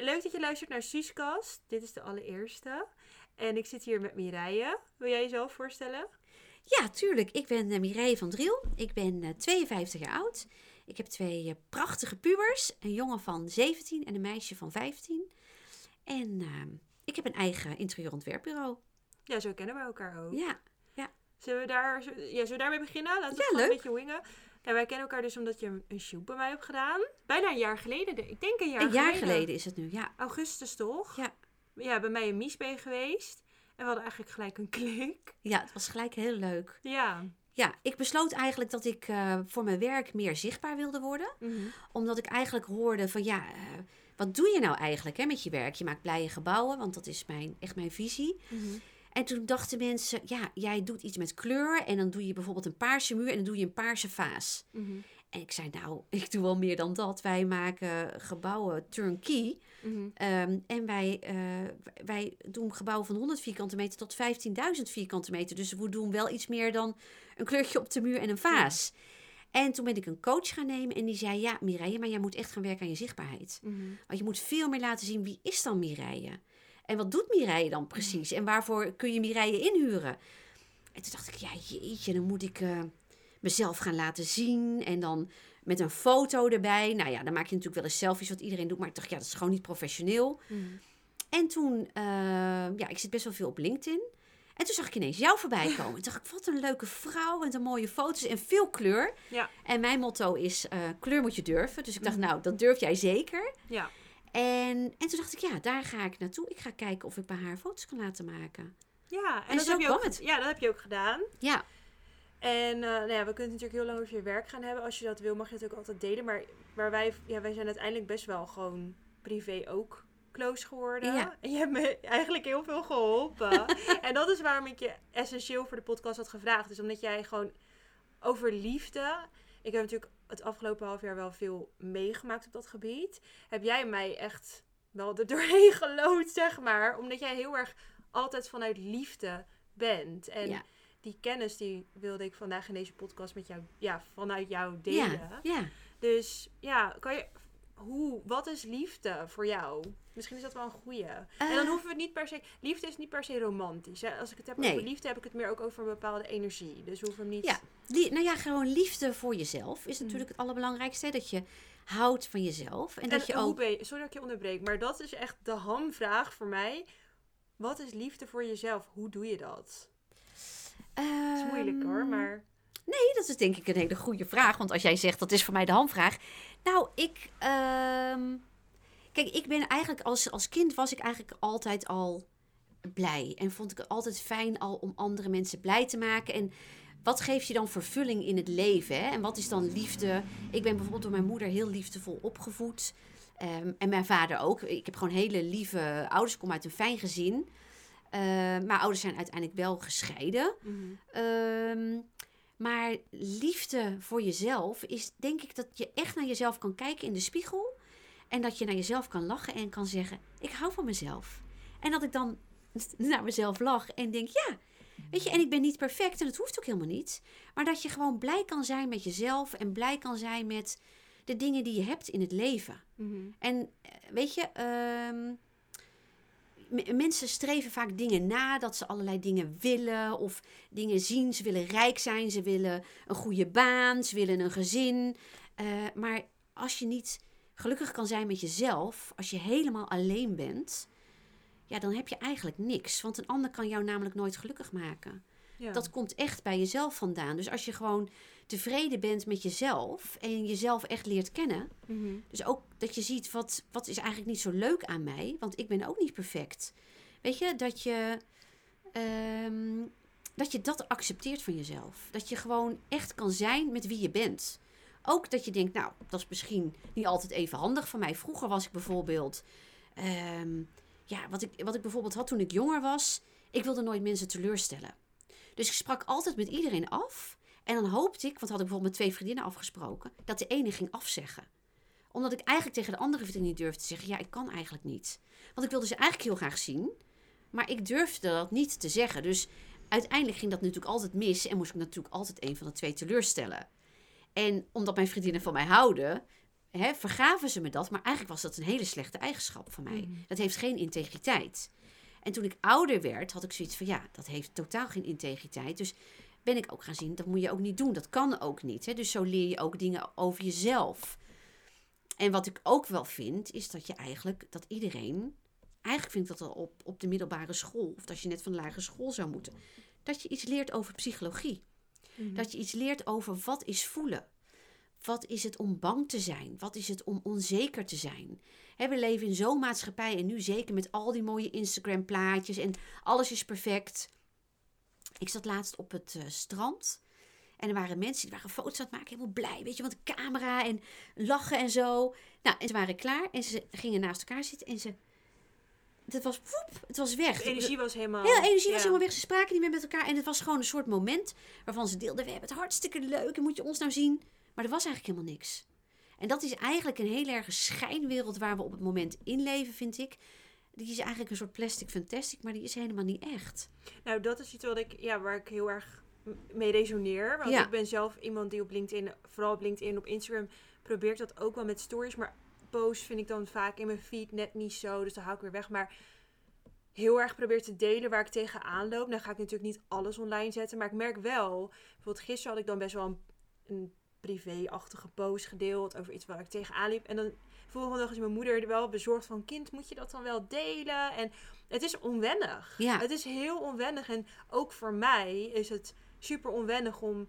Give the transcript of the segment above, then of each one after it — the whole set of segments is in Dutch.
Leuk dat je luistert naar Suuskast. Dit is de allereerste. En ik zit hier met Mireille. Wil jij jezelf voorstellen? Ja, tuurlijk. Ik ben uh, Mireille van Driel. Ik ben uh, 52 jaar oud. Ik heb twee uh, prachtige pubers. Een jongen van 17 en een meisje van 15. En ehm, ik heb een eigen interieurontwerpbureau. Ja, zo kennen we elkaar ook. Ja, ja. Zullen we, daar, ja, zullen we daarmee beginnen? Laten we Ja, een beetje wingen. Ja, wij kennen elkaar dus omdat je een- een shoot bij mij hebt gedaan. Bijna een jaar geleden. de- Ik denk een jaar een jaar geleden. geleden is het nu, ja. Augustus toch? Ja. Ja, bij mij in Mies ben je geweest. En we hadden eigenlijk gelijk een klik. Ja, het was gelijk heel leuk. Ja. Ja, ik besloot eigenlijk dat ik eh, voor mijn werk meer zichtbaar wilde worden. Mhm. Omdat ik eigenlijk hoorde van ja, eh, wat doe je nou eigenlijk hè, met je werk? Je maakt blije gebouwen, want dat is mijn, echt mijn visie. Mhm. En toen dachten mensen, ja, jij doet iets met kleur en dan doe je bijvoorbeeld een paarse muur en dan doe je een paarse vaas. Mhm. En ik zei, nou, ik doe wel meer dan dat. Wij maken gebouwen turnkey. Mhm. Ehm, en wij, eh, wij doen gebouwen van 100 vierkante meter tot 15.000 vierkante meter. Dus we doen wel iets meer dan een kleurtje op de muur en een vaas. En toen ben ik een coach gaan nemen en die zei, ja, Mireille, maar jij moet echt gaan werken aan je zichtbaarheid. Mhm. Want je moet veel meer laten zien, wie is dan Mireille? En wat doet Mireille dan precies? En waarvoor kun je Mireille inhuren? En toen dacht ik, ja jeetje, dan moet ik eh, mezelf gaan laten zien. En dan met een foto erbij. Nou ja, dan maak je natuurlijk wel eens selfies, wat iedereen doet. Maar ik dacht, ja, dat is gewoon niet professioneel. Mhm. En toen, eh, ja, ik zit best wel veel op LinkedIn. En toen zag ik ineens jou voorbij komen. En toen dacht ik, wat een leuke vrouw. Met een mooie foto's en veel kleur. Ja. En mijn motto is, eh, kleur moet je durven. Dus ik dacht, Mhm. nou, dat durf jij zeker. Ja. En, en toen dacht ik, ja, daar ga ik naartoe. Ik ga kijken of ik bij haar foto's kan laten maken. Ja, en, En dat, heb je ook, het. ja, dat heb je ook gedaan. Ja, En eh, nou ja, we kunnen natuurlijk heel lang over je werk gaan hebben. Als je dat wil, mag je het ook altijd delen. Maar, maar wij, ja, wij zijn uiteindelijk best wel gewoon privé ook close geworden. Ja. En je hebt me eigenlijk heel veel geholpen. en dat is waarom ik je essentieel voor de podcast had gevraagd. Dus omdat jij gewoon over liefde... Ik heb natuurlijk het afgelopen half jaar wel veel meegemaakt op dat gebied. Heb jij mij echt wel er doorheen gelood, zeg maar. Omdat jij heel erg altijd vanuit liefde bent. En Ja. die kennis die wilde ik vandaag in deze podcast met jou, ja, vanuit jou delen. ja, ja. Dus ja, kan je, hoe, wat is liefde voor jou? Misschien is dat wel een goeie. en dan Eh. hoeven we het niet per se, liefde is niet per se romantisch. Hè? Als ik het heb Nee. over liefde, heb ik het meer ook over een bepaalde energie. Dus we hoeven hem niet... Ja. Die, nou ja, gewoon liefde voor jezelf is Mm. natuurlijk het allerbelangrijkste. Dat je houdt van jezelf. En, En dat je ook... je, sorry dat ik je onderbreek, maar dat is echt de hamvraag voor mij. Wat is liefde voor jezelf? Hoe doe je dat? Dat is moeilijk hoor, Ehm, maar... Nee, dat is denk ik een hele goede vraag. Want als jij zegt dat is voor mij de handvraag. Nou, ik. ehm, kijk, ik ben eigenlijk als, als kind was ik eigenlijk altijd al blij. En vond ik het altijd fijn al om andere mensen blij te maken. En wat geeft je dan vervulling in het leven? Hè? En wat is dan liefde? Ik ben bijvoorbeeld door mijn moeder heel liefdevol opgevoed. Ehm, en mijn vader ook. Ik heb gewoon hele lieve ouders. Ik kom uit een fijn gezin. Eh, mijn ouders zijn uiteindelijk wel gescheiden. Ehm, maar liefde voor jezelf is denk ik dat je echt naar jezelf kan kijken in de spiegel. En dat je naar jezelf kan lachen en kan zeggen: Ik hou van mezelf. En dat ik dan naar mezelf lach en denk: Ja, weet je, en ik ben niet perfect en dat hoeft ook helemaal niet. Maar dat je gewoon blij kan zijn met jezelf en blij kan zijn met de dingen die je hebt in het leven. Mhm. En eh, weet je, ehm, mensen streven vaak dingen na, dat ze allerlei dingen willen of dingen zien. Ze willen rijk zijn, ze willen een goede baan, ze willen een gezin. Eh, maar als je niet gelukkig kan zijn met jezelf, als je helemaal alleen bent, ja, dan heb je eigenlijk niks. Want een ander kan jou namelijk nooit gelukkig maken. Ja. Dat komt echt bij jezelf vandaan. Dus als je gewoon tevreden bent met jezelf en jezelf echt leert kennen, Mhm. dus ook dat je ziet wat, wat is eigenlijk niet zo leuk aan mij, want ik ben ook niet perfect. Weet je, dat je, ehm, dat je dat accepteert van jezelf. Dat je gewoon echt kan zijn met wie je bent. Ook dat je denkt, nou, dat is misschien niet altijd even handig van mij. Vroeger was ik bijvoorbeeld, ehm, ja, wat ik, wat ik bijvoorbeeld had toen ik jonger was, ik wilde nooit mensen teleurstellen. Dus ik sprak altijd met iedereen af. En dan hoopte ik, want had ik bijvoorbeeld met twee vriendinnen afgesproken, dat de ene ging afzeggen omdat ik eigenlijk tegen de andere vriendin niet durfde te zeggen: Ja, ik kan eigenlijk niet. Want ik wilde ze eigenlijk heel graag zien. Maar ik durfde dat niet te zeggen. Dus uiteindelijk ging dat natuurlijk altijd mis. En moest ik natuurlijk altijd een van de twee teleurstellen. En omdat mijn vriendinnen van mij houden, hè, vergaven ze me dat. Maar eigenlijk was dat een hele slechte eigenschap van mij. Mhm. Dat heeft geen integriteit. En toen ik ouder werd, had ik zoiets van ja, dat heeft totaal geen integriteit. Dus ben ik ook gaan zien, dat moet je ook niet doen. Dat kan ook niet. Hè? Dus zo leer je ook dingen over jezelf. En wat ik ook wel vind, is dat je eigenlijk, dat iedereen, eigenlijk vind ik dat al op, op de middelbare school, of als je net van de lagere school zou moeten, dat je iets leert over psychologie. Mhm. Dat je iets leert over wat is voelen. Wat is het om bang te zijn? Wat is het om onzeker te zijn? We leven in zo'n maatschappij en nu zeker met al die mooie Instagram plaatjes en alles is perfect. Ik zat laatst op het eh, strand en er waren mensen die waren foto's aan het maken, helemaal blij, weet je, want de camera en lachen en zo. Nou, en ze waren klaar en ze gingen naast elkaar zitten en ze, het was, woep, het was weg. De energie was helemaal... Hele energie was helemaal weg. Ze spraken niet meer met elkaar. En het was gewoon een soort moment waarvan ze deelden. We hebben het hartstikke leuk. En moet je ons nou zien? Maar er was eigenlijk helemaal niks. En dat is eigenlijk een heel erg schijnwereld waar we op het moment in leven, vind ik. Die is eigenlijk een soort plastic fantastic, maar die is helemaal niet echt. Nou, dat is iets wat ik, ja, waar ik heel erg mee resoneer. Want Ja. ik ben zelf iemand die op LinkedIn, vooral op LinkedIn, op Instagram, probeert dat ook wel met stories. Maar posts vind ik dan vaak in mijn feed net niet zo. Dus dan hou ik weer weg. Maar heel erg probeer te delen waar ik tegenaan loop. Dan ga ik natuurlijk niet alles online zetten. Maar ik merk wel, bijvoorbeeld gisteren had ik dan best wel een, een privé-achtige post gedeeld over iets waar ik tegenaan liep. En dan volgende dag is mijn moeder er wel bezorgd van, kind, moet je dat dan wel delen? En het is onwennig. Ja. Het is heel onwennig. En ook voor mij is het super onwennig om,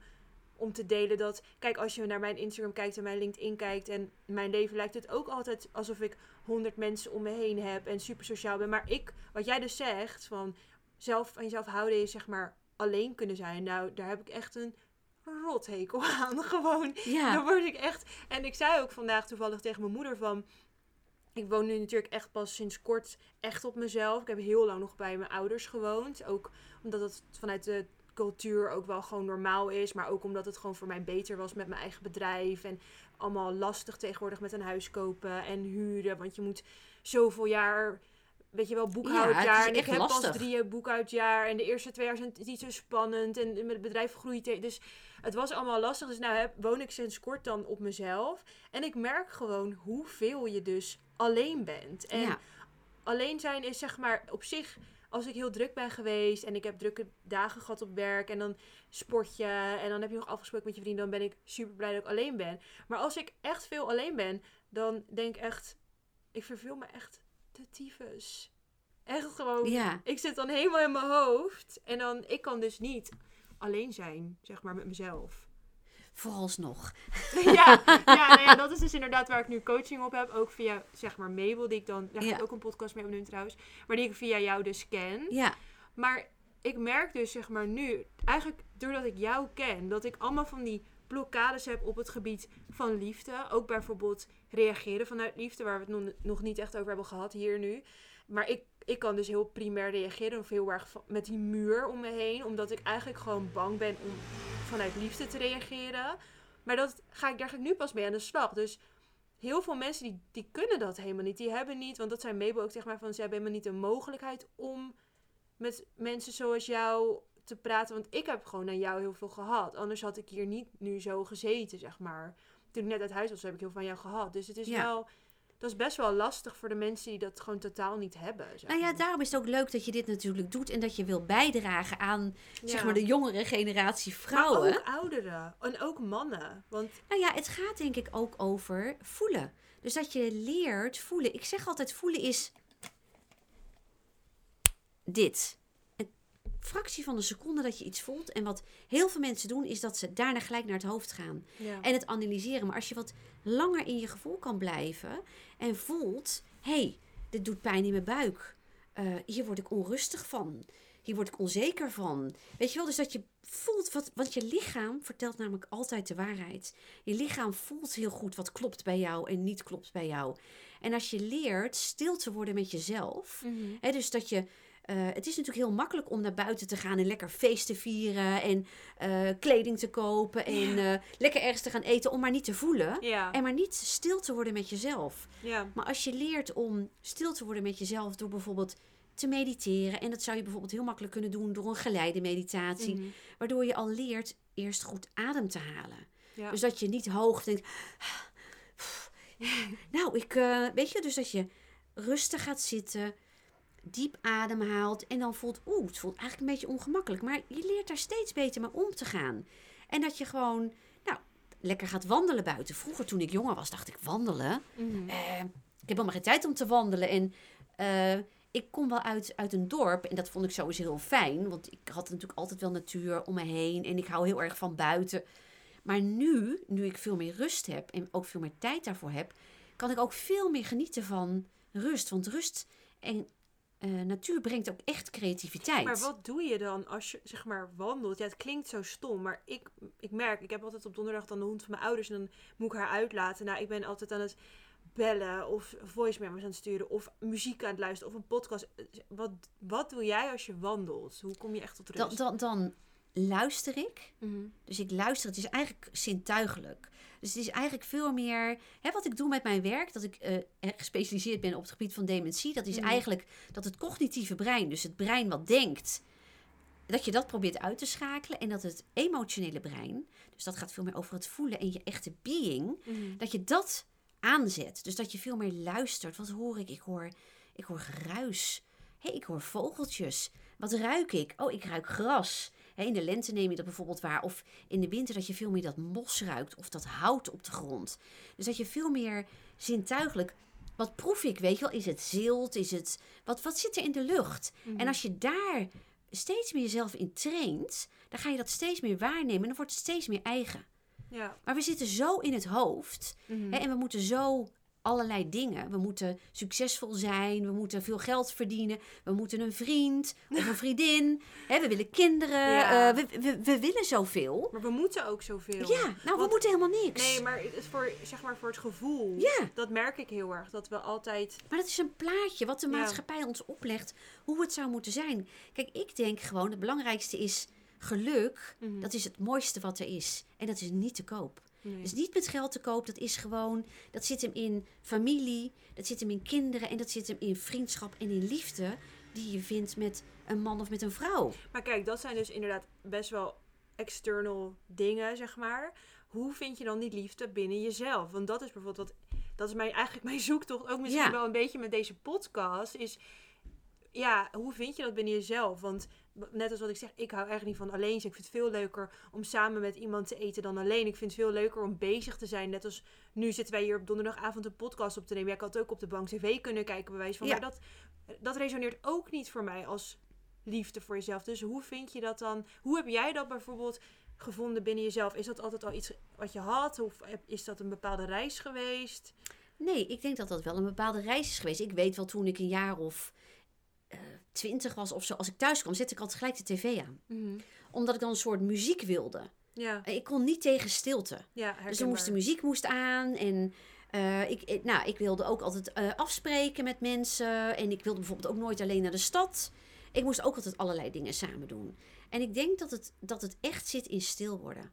om te delen dat... Kijk, als je naar mijn Instagram kijkt en mijn LinkedIn kijkt... en mijn leven lijkt het ook altijd alsof ik honderd mensen om me heen heb... en super sociaal ben. Maar ik, wat jij dus zegt, van zelf van jezelf houden is zeg maar alleen kunnen zijn. Nou, daar heb ik echt een rothekel aan. Gewoon Ja, dan word ik echt. En ik zei ook vandaag toevallig tegen mijn moeder van. Ik woon nu natuurlijk echt pas sinds kort echt op mezelf. Ik heb heel lang nog bij mijn ouders gewoond. Ook omdat het vanuit de cultuur ook wel gewoon normaal is. Maar ook omdat het gewoon voor mij beter was met mijn eigen bedrijf. En allemaal lastig tegenwoordig met een huis kopen en huren. Want je moet zoveel jaar, weet je wel, boekhoudjaar. Ja, het en ik heb lastig. pas drie boekhoudjaar. En de eerste twee jaar zijn het niet zo spannend. En mijn bedrijf groeit. Dus het was allemaal lastig. Dus nou heb, woon ik sinds kort dan op mezelf. En ik merk gewoon hoeveel je dus alleen bent. En ja. alleen zijn is zeg maar op zich... Als ik heel druk ben geweest en ik heb drukke dagen gehad op werk en dan sport je en dan heb je nog afgesproken met je vrienden, dan ben ik super blij dat ik alleen ben. Maar als ik echt veel alleen ben, dan denk ik echt, ik verveel me echt de tyfus. Echt gewoon, ja. ik zit dan helemaal in mijn hoofd en dan, ik kan dus niet alleen zijn, zeg maar, met mezelf. Vooralsnog. ja, ja, nou ja, dat is dus inderdaad waar ik nu coaching op heb. Ook via, zeg maar, Mabel, die ik dan... Daar Ja. ook een podcast mee opnemen trouwens. Maar die ik via jou dus ken. Ja, Maar ik merk dus, zeg maar, nu... Eigenlijk doordat ik jou ken, dat ik allemaal van die blokkades heb op het gebied van liefde. Ook bijvoorbeeld reageren vanuit liefde, waar we het nog, niet echt over hebben gehad hier nu. Maar ik, ik kan dus heel primair reageren of heel erg met die muur om me heen. Omdat ik eigenlijk gewoon bang ben om vanuit liefde te reageren. Maar dat ga ik, ik nu pas mee aan de slag. Dus heel veel mensen die, die kunnen dat helemaal niet. Die hebben niet, want dat zei Mabel ook tegen mij van... ze hebben helemaal niet de mogelijkheid om met mensen zoals jou te praten. Want ik heb gewoon aan jou heel veel gehad. Anders had ik hier niet nu zo gezeten, zeg maar. Toen ik net uit huis was, heb ik heel veel van jou gehad. Dus het is Ja. wel... Dat is best wel lastig voor de mensen die dat gewoon totaal niet hebben. Zeg nou ja, maar. daarom is het ook leuk dat je dit natuurlijk doet en dat je wil bijdragen aan zeg maar de jongere generatie Maar vrouwen. ook ouderen. En ook mannen. Want Nou ja, het gaat denk ik ook over voelen. Dus dat je leert voelen. Ik zeg altijd, voelen is dit. Fractie van een seconde dat je iets voelt. En wat heel veel mensen doen, is dat ze daarna gelijk naar het hoofd gaan. ja. En het analyseren. Maar als je wat langer in je gevoel kan blijven en voelt: hé, hey, dit doet pijn in mijn buik. Eh, hier word ik onrustig van. Hier word ik onzeker van. Weet je wel, dus dat je voelt wat. Want je lichaam vertelt namelijk altijd de waarheid. Je lichaam voelt heel goed wat klopt bij jou en niet klopt bij jou. En als je leert stil te worden met jezelf. Mhm. Hè, dus dat je. Eh, het is natuurlijk heel makkelijk om naar buiten te gaan en lekker feest te vieren en eh, kleding te kopen en eh, lekker ergens te gaan eten om maar niet te voelen Ja. en maar niet stil te worden met jezelf. ja. Maar als je leert om stil te worden met jezelf door bijvoorbeeld te mediteren en dat zou je bijvoorbeeld heel makkelijk kunnen doen door een geleide meditatie, Mhm. waardoor je al leert eerst goed adem te halen. Dus dat je niet hoog denkt. nou, ik, weet je, dus dat je rustig gaat zitten, diep ademhaalt en dan voelt, oeh, het voelt eigenlijk een beetje ongemakkelijk. Maar je leert daar steeds beter mee om te gaan. En dat je gewoon, nou, lekker gaat wandelen buiten. Vroeger, toen ik jonger was, dacht ik, wandelen? Mhm. Eh, ik heb helemaal geen tijd om te wandelen. En eh, ik kom wel uit, uit een dorp en dat vond ik sowieso heel fijn. Want ik had natuurlijk altijd wel natuur om me heen en ik hou heel erg van buiten. Maar nu, nu ik veel meer rust heb en ook veel meer tijd daarvoor heb, kan ik ook veel meer genieten van rust. Want rust en eh, natuur brengt ook echt creativiteit. Maar wat doe je dan als je zeg maar wandelt? Ja, het klinkt zo stom, maar ik, ik merk, ik heb altijd op donderdag dan de hond van mijn ouders en dan moet ik haar uitlaten. Nou, ik ben altijd aan het bellen of voice memos aan het sturen of muziek aan het luisteren of een podcast. Wat, wat doe jij als je wandelt? Hoe kom je echt tot rust? dan, dan, dan luister ik. Mhm. Dus ik luister, het is eigenlijk zintuigelijk. Dus het is eigenlijk veel meer. Hè, wat ik doe met mijn werk, dat ik eh, erg gespecialiseerd ben op het gebied van dementie, dat is Mhm. eigenlijk dat het cognitieve brein, dus het brein wat denkt, dat je dat probeert uit te schakelen. En dat het emotionele brein, dus dat gaat veel meer over het voelen en je echte being, Mhm. dat je dat aanzet. Dus dat je veel meer luistert. Wat hoor ik? Ik hoor, ik hoor geruis. Hé, ik hoor vogeltjes. Wat ruik ik? Oh, ik ruik gras. In de lente neem je dat bijvoorbeeld waar. Of in de winter dat je veel meer dat mos ruikt. Of dat hout op de grond. Dus dat je veel meer zintuigelijk... Wat proef ik, weet je wel? Is het zilt? Is het... Wat, wat zit er in de lucht? Mhm. En als je daar steeds meer jezelf in traint... dan ga je dat steeds meer waarnemen. En dan wordt het steeds meer eigen. Ja. Maar we zitten zo in het hoofd... Mhm. Hè, en we moeten zo allerlei dingen. We moeten succesvol zijn, we moeten veel geld verdienen, we moeten een vriend of een vriendin. Hè, we willen kinderen, Ja. eh, we, we, we willen zoveel. Maar we moeten ook zoveel. Ja, nou, we moeten helemaal niks. Nee, maar het is voor, zeg maar voor het gevoel. Ja. Dat merk ik heel erg. Dat we altijd... Maar dat is een plaatje wat de Ja. maatschappij ons oplegt, hoe het zou moeten zijn. Kijk, ik denk gewoon, het belangrijkste is geluk. Mhm. Dat is het mooiste wat er is. En dat is niet te koop. Nee. Dus niet met geld te koop, dat is gewoon, dat zit hem in familie, dat zit hem in kinderen en dat zit hem in vriendschap en in liefde die je vindt met een man of met een vrouw. Maar kijk, dat zijn dus inderdaad best wel external dingen, zeg maar. Hoe vind je dan die liefde binnen jezelf? Want dat is bijvoorbeeld wat... Dat is mijn, eigenlijk mijn zoektocht, ook misschien Ja. wel een beetje met deze podcast, is... Ja, hoe vind je dat binnen jezelf? Want net als wat ik zeg, ik hou eigenlijk niet van alleen zijn. Ik vind het veel leuker om samen met iemand te eten dan alleen. Ik vind het veel leuker om bezig te zijn. Net als nu zitten wij hier op donderdagavond een podcast op te nemen. Ja, ik had ook op de bank tv kunnen kijken, bij wijze van. Ja. Maar dat, dat resoneert ook niet voor mij als liefde voor jezelf. Dus hoe vind je dat dan? Hoe heb jij dat bijvoorbeeld gevonden binnen jezelf? Is dat altijd al iets wat je had? Of is dat een bepaalde reis geweest? Nee, ik denk dat dat wel een bepaalde reis is geweest. Ik weet wel toen ik een jaar of twintig was of zo, als ik thuis kwam, zette ik altijd gelijk de tv aan. Omdat ik dan een soort muziek wilde. Ja, Ik kon niet tegen stilte. ja Dus er moest de muziek moest aan en eh, ik, ik- nou, ik wilde ook altijd eh, afspreken met mensen. En ik wilde bijvoorbeeld ook nooit alleen naar de stad. Ik moest ook altijd allerlei dingen samen doen. En ik denk dat het, dat het echt zit in stil worden.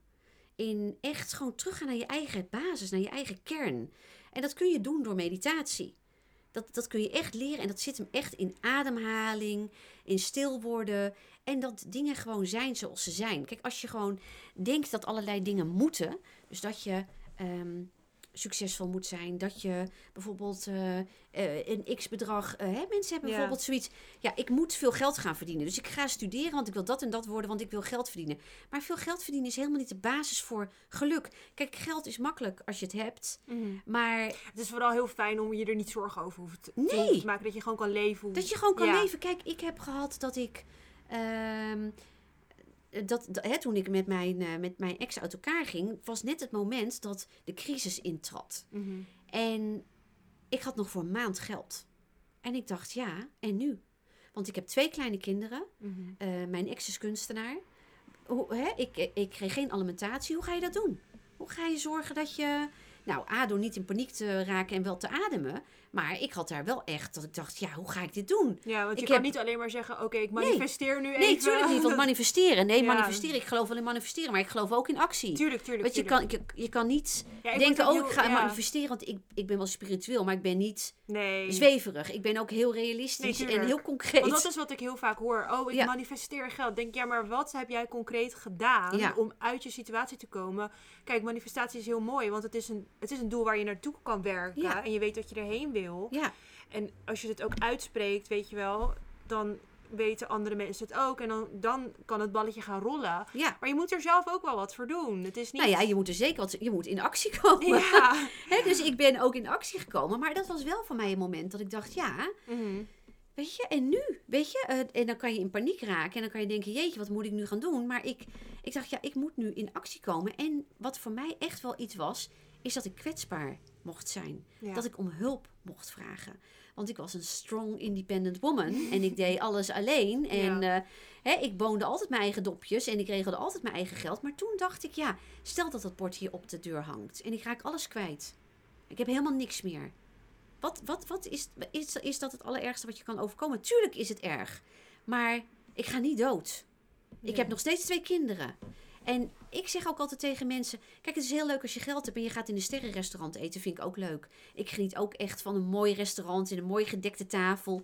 In echt gewoon teruggaan naar je eigen basis, naar je eigen kern. En dat kun je doen door meditatie. Dat, dat kun je echt leren en dat zit hem echt in ademhaling, in stil worden. En dat dingen gewoon zijn zoals ze zijn. Kijk, als je gewoon denkt dat allerlei dingen moeten. Dus dat je ehm, succesvol moet zijn. Dat je bijvoorbeeld eh, eh, een x-bedrag... eh, hè, mensen hebben Ja. bijvoorbeeld zoiets... Ja, ik moet veel geld gaan verdienen. Dus ik ga studeren, want ik wil dat en dat worden, want ik wil geld verdienen. Maar veel geld verdienen is helemaal niet de basis voor geluk. Kijk, geld is makkelijk als je het hebt. Mhm. Maar Het is vooral heel fijn om je er niet zorgen over hoeft te, Nee. te maken. Dat je gewoon kan leven. hoe- Dat je gewoon kan Ja. leven. Kijk, ik heb gehad dat ik. ehm, dat, dat, hè, toen ik met mijn, eh, met mijn ex uit elkaar ging, was net het moment dat de crisis intrad. Mhm. En ik had nog voor een maand geld. En ik dacht, ja, en nu? Want ik heb twee kleine kinderen. Mhm. Eh, mijn ex is kunstenaar. Hoe, hè? Ik, ik kreeg geen alimentatie. Hoe ga je dat doen? Hoe ga je zorgen dat je... Nou, A, door niet in paniek te raken en wel te ademen. Maar ik had daar wel echt dat ik dacht, ja, hoe ga ik dit doen? Ja, want je Ik kan heb- niet alleen maar zeggen, oké, ik manifesteer nu even. Nee, tuurlijk niet. Want manifesteren. Nee, Ja. manifesteren. Ik geloof wel in manifesteren, maar ik geloof ook in actie. Tuurlijk, tuurlijk. Want je tuurlijk. kan, je, je kan niet Ja, denken, oh, ik ga ja. manifesteren. Want ik, ik ben wel spiritueel, maar ik ben niet Nee. zweverig. Ik ben ook heel realistisch Nee, en heel concreet. Want dat is wat ik heel vaak hoor. Oh, ik manifesteer geld. Denk, ja, maar wat heb jij concreet gedaan om uit je situatie te komen? Kijk, manifestatie is heel mooi, want het is een het is een doel waar je naartoe kan werken. Ja. En je weet dat je erheen wil. Ja, En als je het ook uitspreekt, weet je wel, dan weten andere mensen het ook. En dan, dan kan het balletje gaan rollen. ja. Maar je moet er zelf ook wel wat voor doen. Het is niet... Nou ja, je moet er zeker wat, je moet in actie komen. Ja. Dus ik ben ook in actie gekomen. Maar dat was wel voor mij een moment dat ik dacht, ja, Mhm. weet je, en nu? Weet je, eh, en dan kan je in paniek raken. En dan kan je denken, jeetje, wat moet ik nu gaan doen? Maar ik, ik dacht, ja, ik moet nu in actie komen. En wat voor mij echt wel iets was, is dat ik kwetsbaar mocht zijn. Ja. Dat ik om hulp mocht vragen. Want ik was een strong, independent woman. en ik deed alles alleen. En Ja. eh, hè, ik woonde altijd mijn eigen dopjes. En ik regelde altijd mijn eigen geld. Maar toen dacht ik, ja, stel dat dat bord hier op de deur hangt. En ik raak alles kwijt. Ik heb helemaal niks meer. Wat, wat, wat is, is, is dat het allerergste wat je kan overkomen? Tuurlijk is het erg. Maar ik ga niet dood. Ik heb nog steeds twee kinderen. En ik zeg ook altijd tegen mensen: Kijk, het is heel leuk als je geld hebt en je gaat in een sterrenrestaurant eten. Vind ik ook leuk. Ik geniet ook echt van een mooi restaurant in een mooi gedekte tafel.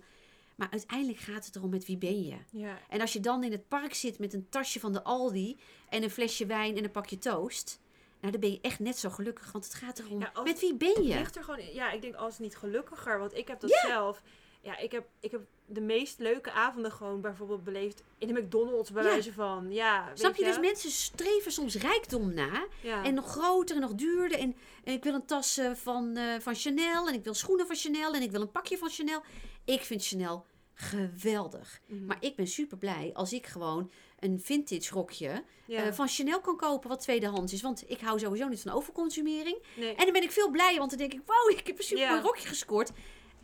Maar uiteindelijk gaat het erom met wie ben je. Ja. En als je dan in het park zit met een tasje van de Aldi en een flesje wijn en een pakje toast. Nou, dan ben je echt net zo gelukkig. Want het gaat erom Ja, als- met wie ben je. ligt er gewoon, ja, ik denk als niet gelukkiger. Want ik heb dat zelf. Ja, ik heb, ik heb de meest leuke avonden gewoon bijvoorbeeld beleefd in de McDonald's, bij Ja. wijze van. Ja, Snap je? Dus mensen streven soms rijkdom na. Ja. En nog groter en nog duurder. En, en ik wil een tas eh, van, eh, van Chanel. En ik wil schoenen van Chanel. En ik wil een pakje van Chanel. Ik vind Chanel geweldig. Mhm. Maar ik ben super blij als ik gewoon een vintage rokje ja. eh, van Chanel kan kopen wat tweedehands is. Want ik hou sowieso niet van overconsumering. nee. En dan ben ik veel blijer, want dan denk ik, wauw, ik heb een super Ja. rokje gescoord.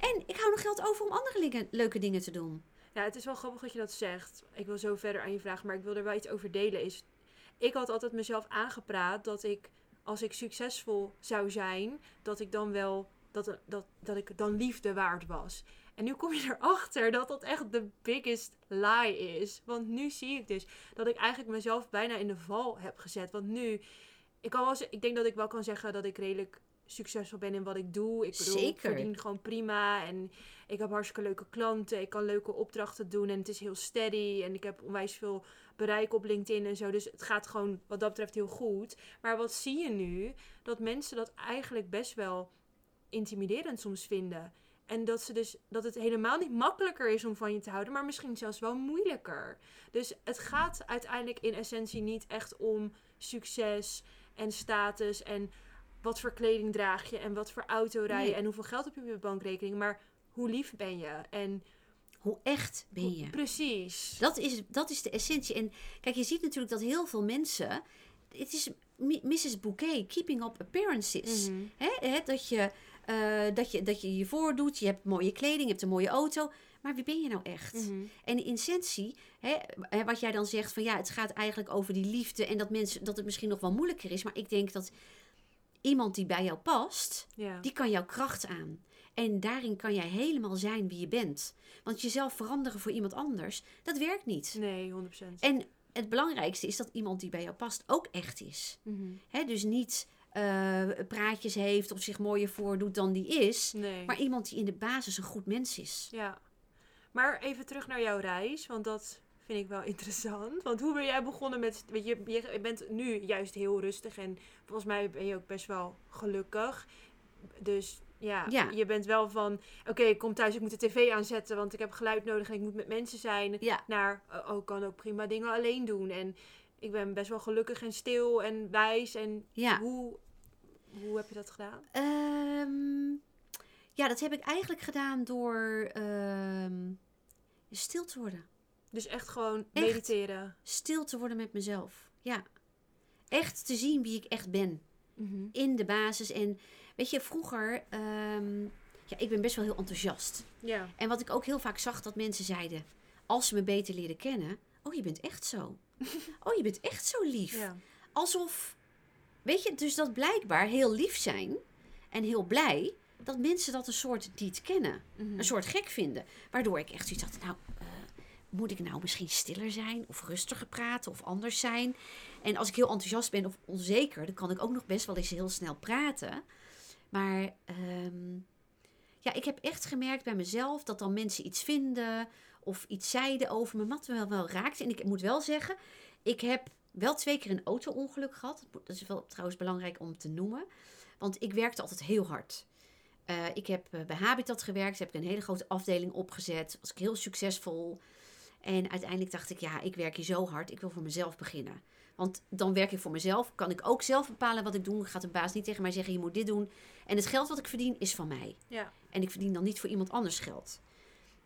En ik hou nog geld over om andere leuke dingen te doen. Ja, het is wel grappig dat je dat zegt. Ik wil zo verder aan je vragen, maar ik wil er wel iets over delen. Is, ik had altijd mezelf aangepraat dat ik, als ik succesvol zou zijn, dat ik dan wel, dat, dat, dat ik dan liefde waard was. En nu kom je erachter dat dat echt de biggest lie is. Want nu zie ik dus dat ik eigenlijk mezelf bijna in de val heb gezet. Want nu, ik, kan wel, ik denk dat ik wel kan zeggen dat ik redelijk succesvol ben in wat ik doe. Ik bedoel, ik verdien gewoon prima en ik heb hartstikke leuke klanten. Ik kan leuke opdrachten doen en het is heel steady. En ik heb onwijs veel bereik op LinkedIn en zo. Dus het gaat gewoon wat dat betreft heel goed. Maar wat zie je nu? Dat mensen dat eigenlijk best wel intimiderend soms vinden. En dat, ze dus, dat het helemaal niet makkelijker is om van je te houden, maar misschien zelfs wel moeilijker. Dus het gaat uiteindelijk in essentie niet echt om succes en status en wat voor kleding draag je en wat voor auto rij je Nee. en hoeveel geld heb je op je bankrekening. Maar hoe lief ben je? En Hoe echt ben je? Precies. Dat is, dat is de essentie. En kijk, je ziet natuurlijk dat heel veel mensen. Het is Mrs. Bouquet, keeping up appearances. Hè, hè, dat, je, eh, dat, je, dat je je voordoet, je hebt mooie kleding, je hebt een mooie auto. Maar wie ben je nou echt? Mhm. En de essentie, hè, wat jij dan zegt van ja, het gaat eigenlijk over die liefde en dat, mensen, dat het misschien nog wel moeilijker is. Maar ik denk dat iemand die bij jou past, Ja. die kan jouw kracht aan. En daarin kan jij helemaal zijn wie je bent. Want jezelf veranderen voor iemand anders, dat werkt niet. Nee, 100%. En het belangrijkste is dat iemand die bij jou past ook echt is. Mhm. Hè, dus niet eh, praatjes heeft of zich mooier voordoet dan die is. Nee. Maar iemand die in de basis een goed mens is. Ja. Maar even terug naar jouw reis, want dat vind ik wel interessant. Want hoe ben jij begonnen met... Weet je, je bent nu juist heel rustig en volgens mij ben je ook best wel gelukkig. Dus ja, Ja. je bent wel van... Oké, ik kom thuis, ik moet de tv aanzetten, want ik heb geluid nodig en ik moet met mensen zijn. Ja, Naar, oh, oh, kan ook prima dingen alleen doen. En ik ben best wel gelukkig en stil en wijs. En ja. hoe, hoe heb je dat gedaan? Ehm, ja, dat heb ik eigenlijk gedaan door ehm, stil te worden. Dus echt gewoon Echt? mediteren. Stil te worden met mezelf. Ja. Echt te zien wie ik echt ben. Mhm. In de basis. En weet je, vroeger... ehm, ja, ik ben best wel heel enthousiast. Ja. En wat ik ook heel vaak zag, dat mensen zeiden... Als ze me beter leren kennen... Oh, je bent echt zo. Oh, je bent echt zo lief. ja. Alsof... Weet je, dus dat blijkbaar heel lief zijn... En heel blij... Dat mensen dat een soort niet kennen. Mhm. Een soort gek vinden. Waardoor ik echt zoiets had... Nou, moet ik nou misschien stiller zijn? Of rustiger praten? Of anders zijn? En als ik heel enthousiast ben of onzeker... Dan kan ik ook nog best wel eens heel snel praten. Maar... ehm, ja, ik heb echt gemerkt bij mezelf dat dan mensen iets vinden of iets zeiden over me, wat me wel, wel raakte. En ik moet wel zeggen, ik heb wel twee keer een auto-ongeluk gehad. Dat is wel trouwens belangrijk om te noemen. Want ik werkte altijd heel hard. Eh, ik heb eh, bij Habitat gewerkt, heb ik een hele grote afdeling opgezet. Was ik heel succesvol. En uiteindelijk dacht ik, ja, ik werk hier zo hard. Ik wil voor mezelf beginnen. Want dan werk ik voor mezelf. Kan ik ook zelf bepalen wat ik doe. Gaat de baas niet tegen mij zeggen, je moet dit doen. En het geld wat ik verdien is van mij. Ja. En ik verdien dan niet voor iemand anders geld.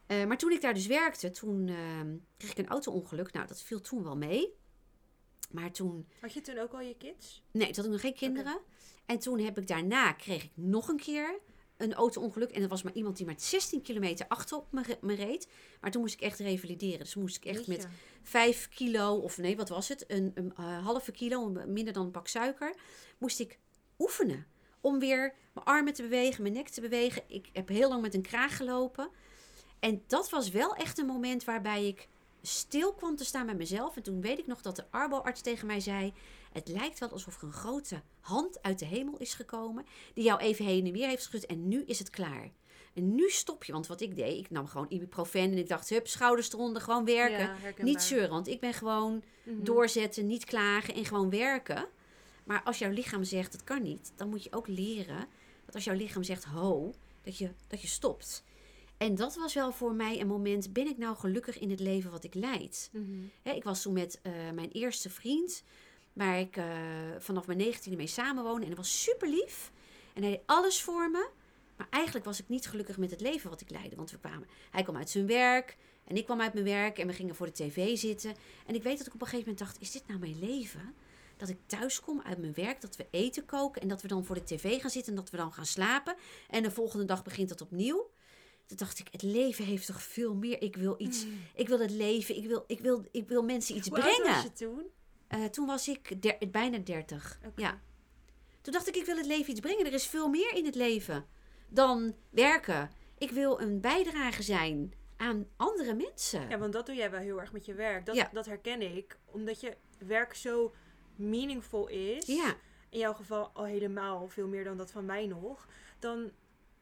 Eh, maar toen ik daar dus werkte, toen eh, kreeg ik een auto-ongeluk. Nou, dat viel toen wel mee. Maar toen, Had je toen ook al je kids? nee, toen had ik nog geen kinderen. En toen heb ik daarna, kreeg ik nog een keer een auto-ongeluk. En er was maar iemand die maar 16 kilometer achterop me, re- me reed. Maar toen moest ik echt revalideren. Dus moest ik echt met Jeetje. 5 kilo, of nee, wat was het? Een, een eh, halve kilo, minder dan een pak suiker. Moest ik oefenen. Om weer mijn armen te bewegen, mijn nek te bewegen. Ik heb heel lang met een kraag gelopen. En dat was wel echt een moment waarbij ik stil kwam te staan met mezelf. En toen weet ik nog dat de arboarts tegen mij zei... Het lijkt wel alsof er een grote hand uit de hemel is gekomen... die jou even heen en weer heeft geschud en nu is het klaar. En nu stop je, want wat ik deed, ik nam gewoon ibuprofen... en ik dacht, hup, schouders eronder, gewoon werken. Ja. Niet zeuren, want ik ben gewoon Mhm. doorzetten, niet klagen en gewoon werken. Maar als jouw lichaam zegt, het kan niet, dan moet je ook leren... dat als jouw lichaam zegt, ho, dat je, dat je stopt... En dat was wel voor mij een moment, ben ik nou gelukkig in het leven wat ik leid? Mhm. Ik was toen met eh, mijn eerste vriend, waar ik eh, vanaf mijn negentiende mee samenwoonde. En hij was super lief. En hij deed alles voor me. Maar eigenlijk was ik niet gelukkig met het leven wat ik leidde. Want we kwamen, hij kwam uit zijn werk en ik kwam uit mijn werk. En we gingen voor de tv zitten. En ik weet dat ik op een gegeven moment dacht, is dit nou mijn leven? Dat ik thuis kom uit mijn werk, dat we eten koken en dat we dan voor de tv gaan zitten en dat we dan gaan slapen. En de volgende dag begint het opnieuw. Toen dacht ik, het leven heeft toch veel meer. Ik wil iets, ik wil het leven, ik wil, ik wil, ik wil mensen iets Hoe brengen. was je toen? Eh, toen was ik der- bijna 30. Oké. Ja. Toen dacht ik, ik wil het leven iets brengen. Er is veel meer in het leven dan werken. Ik wil een bijdrage zijn aan andere mensen. Ja, want dat doe jij wel heel erg met je werk. Dat, Ja. dat herken ik. Omdat je werk zo meaningful is. Ja, In jouw geval al helemaal veel meer dan dat van mij nog. Dan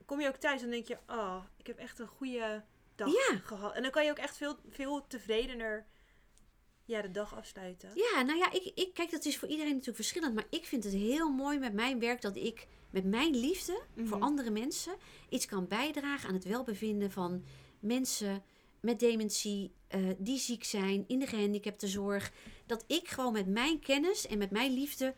kom je ook thuis en denk je, oh, ik heb echt een goede dag Ja. gehad. En dan kan je ook echt veel, veel tevredener ja, de dag afsluiten. ja nou ja, ik, ik, kijk, dat is voor iedereen natuurlijk verschillend. Maar ik vind het heel mooi met mijn werk dat ik met mijn liefde voor Mhm. andere mensen iets kan bijdragen aan het welbevinden van mensen met dementie, eh, die ziek zijn, in de gehandicaptenzorg. Dat ik gewoon met mijn kennis en met mijn liefde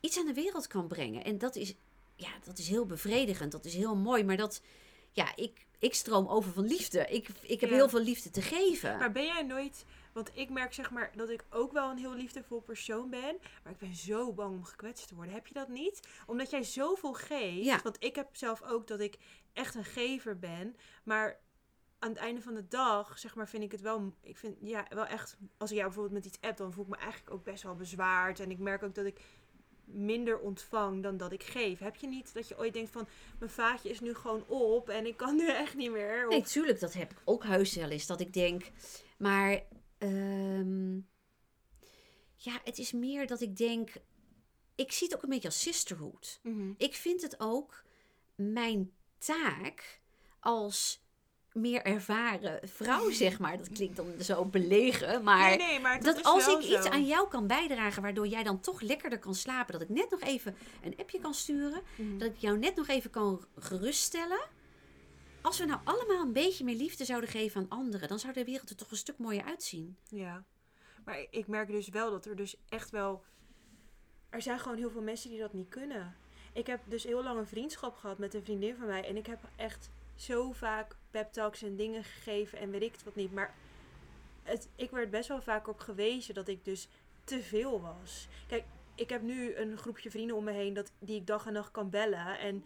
iets aan de wereld kan brengen. En dat is, ja, dat is heel bevredigend, dat is heel mooi. Maar dat, ja, ik, ik stroom over van liefde. Ik, ik heb Ja. heel veel liefde te geven. Maar ben jij nooit... Want ik merk zeg maar dat ik ook wel een heel liefdevol persoon ben. Maar ik ben zo bang om gekwetst te worden. Heb je dat niet? Omdat jij zoveel geeft. Ja. Want ik heb zelf ook dat ik echt een gever ben. Maar aan het einde van de dag, zeg maar, vind ik het wel... Ik vind ja, wel echt... Als ik jou bijvoorbeeld met iets app, dan voel ik me eigenlijk ook best wel bezwaard. En ik merk ook dat ik minder ontvang dan dat ik geef. Heb je niet dat je ooit denkt van... Mijn vaatje is nu gewoon op en ik kan nu echt niet meer? Of, Nee, tuurlijk, dat heb ik ook heus wel eens. Dat ik denk, maar ehm, ja, het is meer dat ik denk, ik zie het ook een beetje als sisterhood. Mhm. Ik vind het ook mijn taak als meer ervaren vrouw, zeg maar. Dat klinkt dan zo belegen, maar nee, nee, maar dat, als ik iets zo. aan jou kan bijdragen, waardoor jij dan toch lekkerder kan slapen, dat ik net nog even een appje kan sturen, Mhm. dat ik jou net nog even kan geruststellen. Als we nou allemaal een beetje meer liefde zouden geven aan anderen, dan zou de wereld er toch een stuk mooier uitzien. Ja, maar ik merk dus wel dat er dus echt wel... Er zijn gewoon heel veel mensen die dat niet kunnen. Ik heb dus heel lang een vriendschap gehad met een vriendin van mij. En ik heb echt zo vaak pep talks en dingen gegeven en weet ik het wat niet. Maar het, ik werd best wel vaak op gewezen dat ik dus te veel was. Kijk, ik heb nu een groepje vrienden om me heen dat, die ik dag en nacht kan bellen. En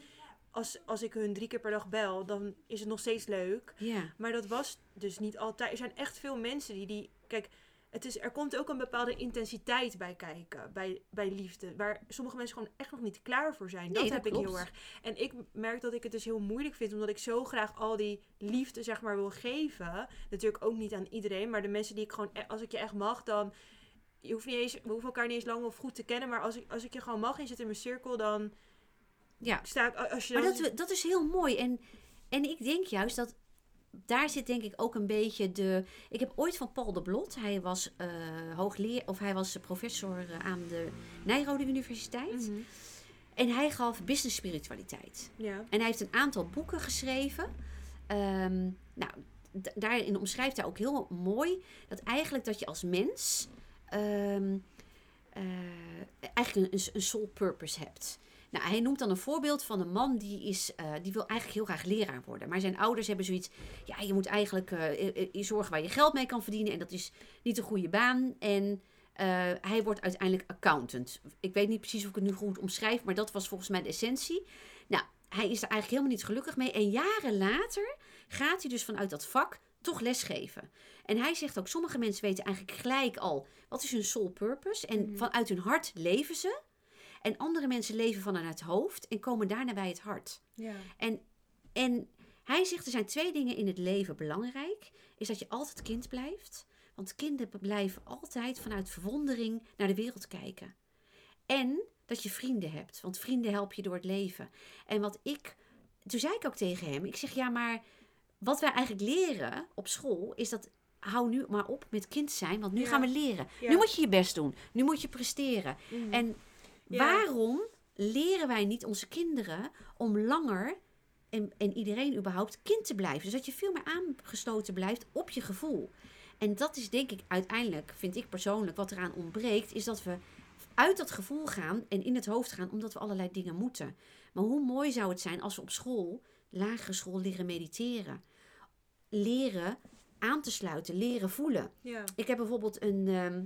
als, als ik hun drie keer per dag bel, dan is het nog steeds leuk. Ja, Maar dat was dus niet altijd. Er zijn echt veel mensen die die. Kijk, het is, er komt ook een bepaalde intensiteit bij kijken. Bij, bij liefde. Waar sommige mensen gewoon echt nog niet klaar voor zijn. Nee, dat heb ik heel erg. En ik merk dat ik het dus heel moeilijk vind. Omdat ik zo graag al die liefde, zeg maar, wil geven. Natuurlijk ook niet aan iedereen. Maar de mensen die ik gewoon. e- Als ik je echt mag, dan. Je hoeft niet eens, we hoeven elkaar niet eens lang of goed te kennen. Maar als ik, als ik je gewoon mag en je zit in mijn cirkel, dan ja. sta ik. Als je Maar dat, dat is heel mooi. En, en ik denk juist dat daar zit denk ik ook een beetje de. Ik heb ooit van Paul de Blot, hij was eh, hoogleer of hij was professor eh, aan de Nijrode Universiteit. Mhm. En hij gaf business spiritualiteit. Ja. En hij heeft een aantal boeken geschreven. Ehm, nou, daarin omschrijft hij ook heel mooi dat eigenlijk dat je als mens ehm, eh, eigenlijk een, een soul purpose hebt. Nou, hij noemt dan een voorbeeld van een man die, is, eh, die wil eigenlijk heel graag leraar worden. Maar zijn ouders hebben zoiets, ja, je moet eigenlijk eh, zorgen waar je geld mee kan verdienen. En dat is niet een goede baan. En hij wordt uiteindelijk accountant. Ik weet niet precies of ik het nu goed omschrijf, maar dat was volgens mij de essentie. Nou, hij is er eigenlijk helemaal niet gelukkig mee. En jaren later gaat hij dus vanuit dat vak toch lesgeven. En hij zegt ook, sommige mensen weten eigenlijk gelijk al, wat is hun soul purpose? En Mhm. vanuit hun hart leven ze. En andere mensen leven vanuit het hoofd en komen daarna bij het hart. Ja. En, en hij zegt, er zijn twee dingen in het leven belangrijk. Is dat je altijd kind blijft. Want kinderen blijven altijd vanuit verwondering naar de wereld kijken. En dat je vrienden hebt. Want vrienden helpen je door het leven. En wat ik... Toen zei ik ook tegen hem. Ik zeg, ja, maar wat wij eigenlijk leren op school... is dat hou nu maar op met kind zijn. Want nu Ja. gaan we leren. Ja. Nu moet je je best doen. Nu moet je presteren. Mhm. En Ja. waarom leren wij niet onze kinderen om langer en, en iedereen überhaupt kind te blijven? Dus dat je veel meer aangesloten blijft op je gevoel. En dat is denk ik uiteindelijk, vind ik persoonlijk, wat eraan ontbreekt, is dat we uit dat gevoel gaan en in het hoofd gaan, omdat we allerlei dingen moeten. Maar hoe mooi zou het zijn als we op school, lagere school, leren mediteren. Leren aan te sluiten, leren voelen. Ja. Ik heb bijvoorbeeld een ehm,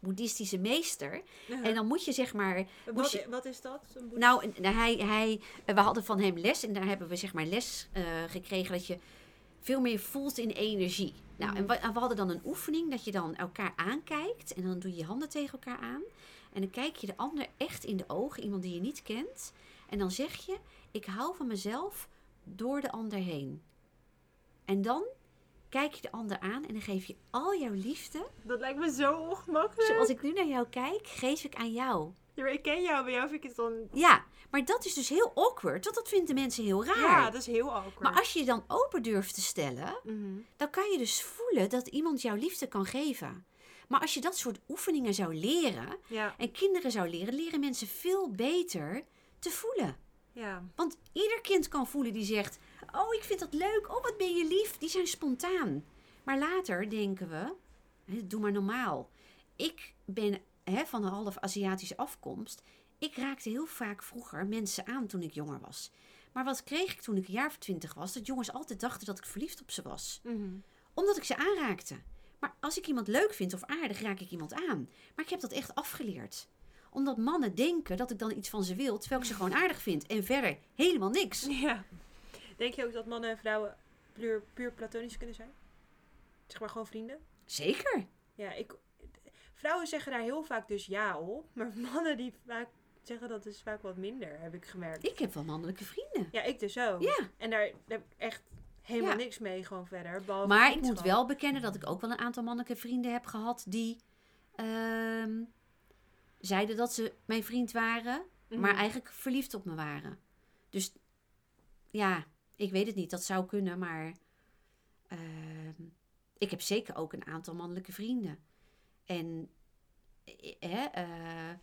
boeddhistische meester. En dan moet je zeg maar wat, moest je- wat is dat? Nou, hij, hij, we hadden van hem les en daar hebben we zeg maar les eh, gekregen dat je veel meer voelt in energie. Nou, en we, en we hadden dan een oefening dat je dan elkaar aankijkt en dan doe je je handen tegen elkaar aan. En dan kijk je de ander echt in de ogen, iemand die je niet kent. En dan zeg je, ik hou van mezelf door de ander heen. En dan kijk je de ander aan en dan geef je al jouw liefde. Dat lijkt me zo ongemakkelijk. Zoals ik nu naar jou kijk, geef ik aan jou. Ja, maar ik ken jou, bij jou vind ik het dan... Ja, maar dat is dus heel awkward, want dat vinden mensen heel raar. Ja, dat is heel awkward. Maar als je je dan open durft te stellen, Mhm. dan kan je dus voelen dat iemand jouw liefde kan geven. Maar als je dat soort oefeningen zou leren Ja, en kinderen zou leren, leren mensen veel beter te voelen. ja. Want ieder kind kan voelen die zegt: Oh, ik vind dat leuk. Oh, wat ben je lief. Die zijn spontaan. Maar later denken we: hè, Doe maar normaal. Ik ben hè, van een half Aziatische afkomst. Ik raakte heel vaak vroeger mensen aan toen ik jonger was. Maar wat kreeg ik toen ik een jaar of twintig was? Dat jongens altijd dachten dat ik verliefd op ze was. Mhm. Omdat ik ze aanraakte. Maar als ik iemand leuk vind of aardig, raak ik iemand aan. Maar ik heb dat echt afgeleerd. Omdat mannen denken dat ik dan iets van ze wil, terwijl ik ze gewoon aardig vind. En verder helemaal niks. Ja. Denk je ook dat mannen en vrouwen puur, puur platonisch kunnen zijn? Zeg maar gewoon vrienden? Zeker. Ja, ik... Vrouwen zeggen daar heel vaak dus ja op. Maar mannen die vaak zeggen dat is vaak wat minder, heb ik gemerkt. Ik heb wel mannelijke vrienden. Ja, ik dus ook. Ja. En daar heb ik echt helemaal Ja. niks mee gewoon verder. Maar ik moet wel bekennen dat ik ook wel een aantal mannelijke vrienden heb gehad die ehm, zeiden dat ze mijn vriend waren, Mhm. maar eigenlijk verliefd op me waren. Dus ja, ik weet het niet. Dat zou kunnen, maar ehm, ik heb zeker ook een aantal mannelijke vrienden. En eh, hè, eh,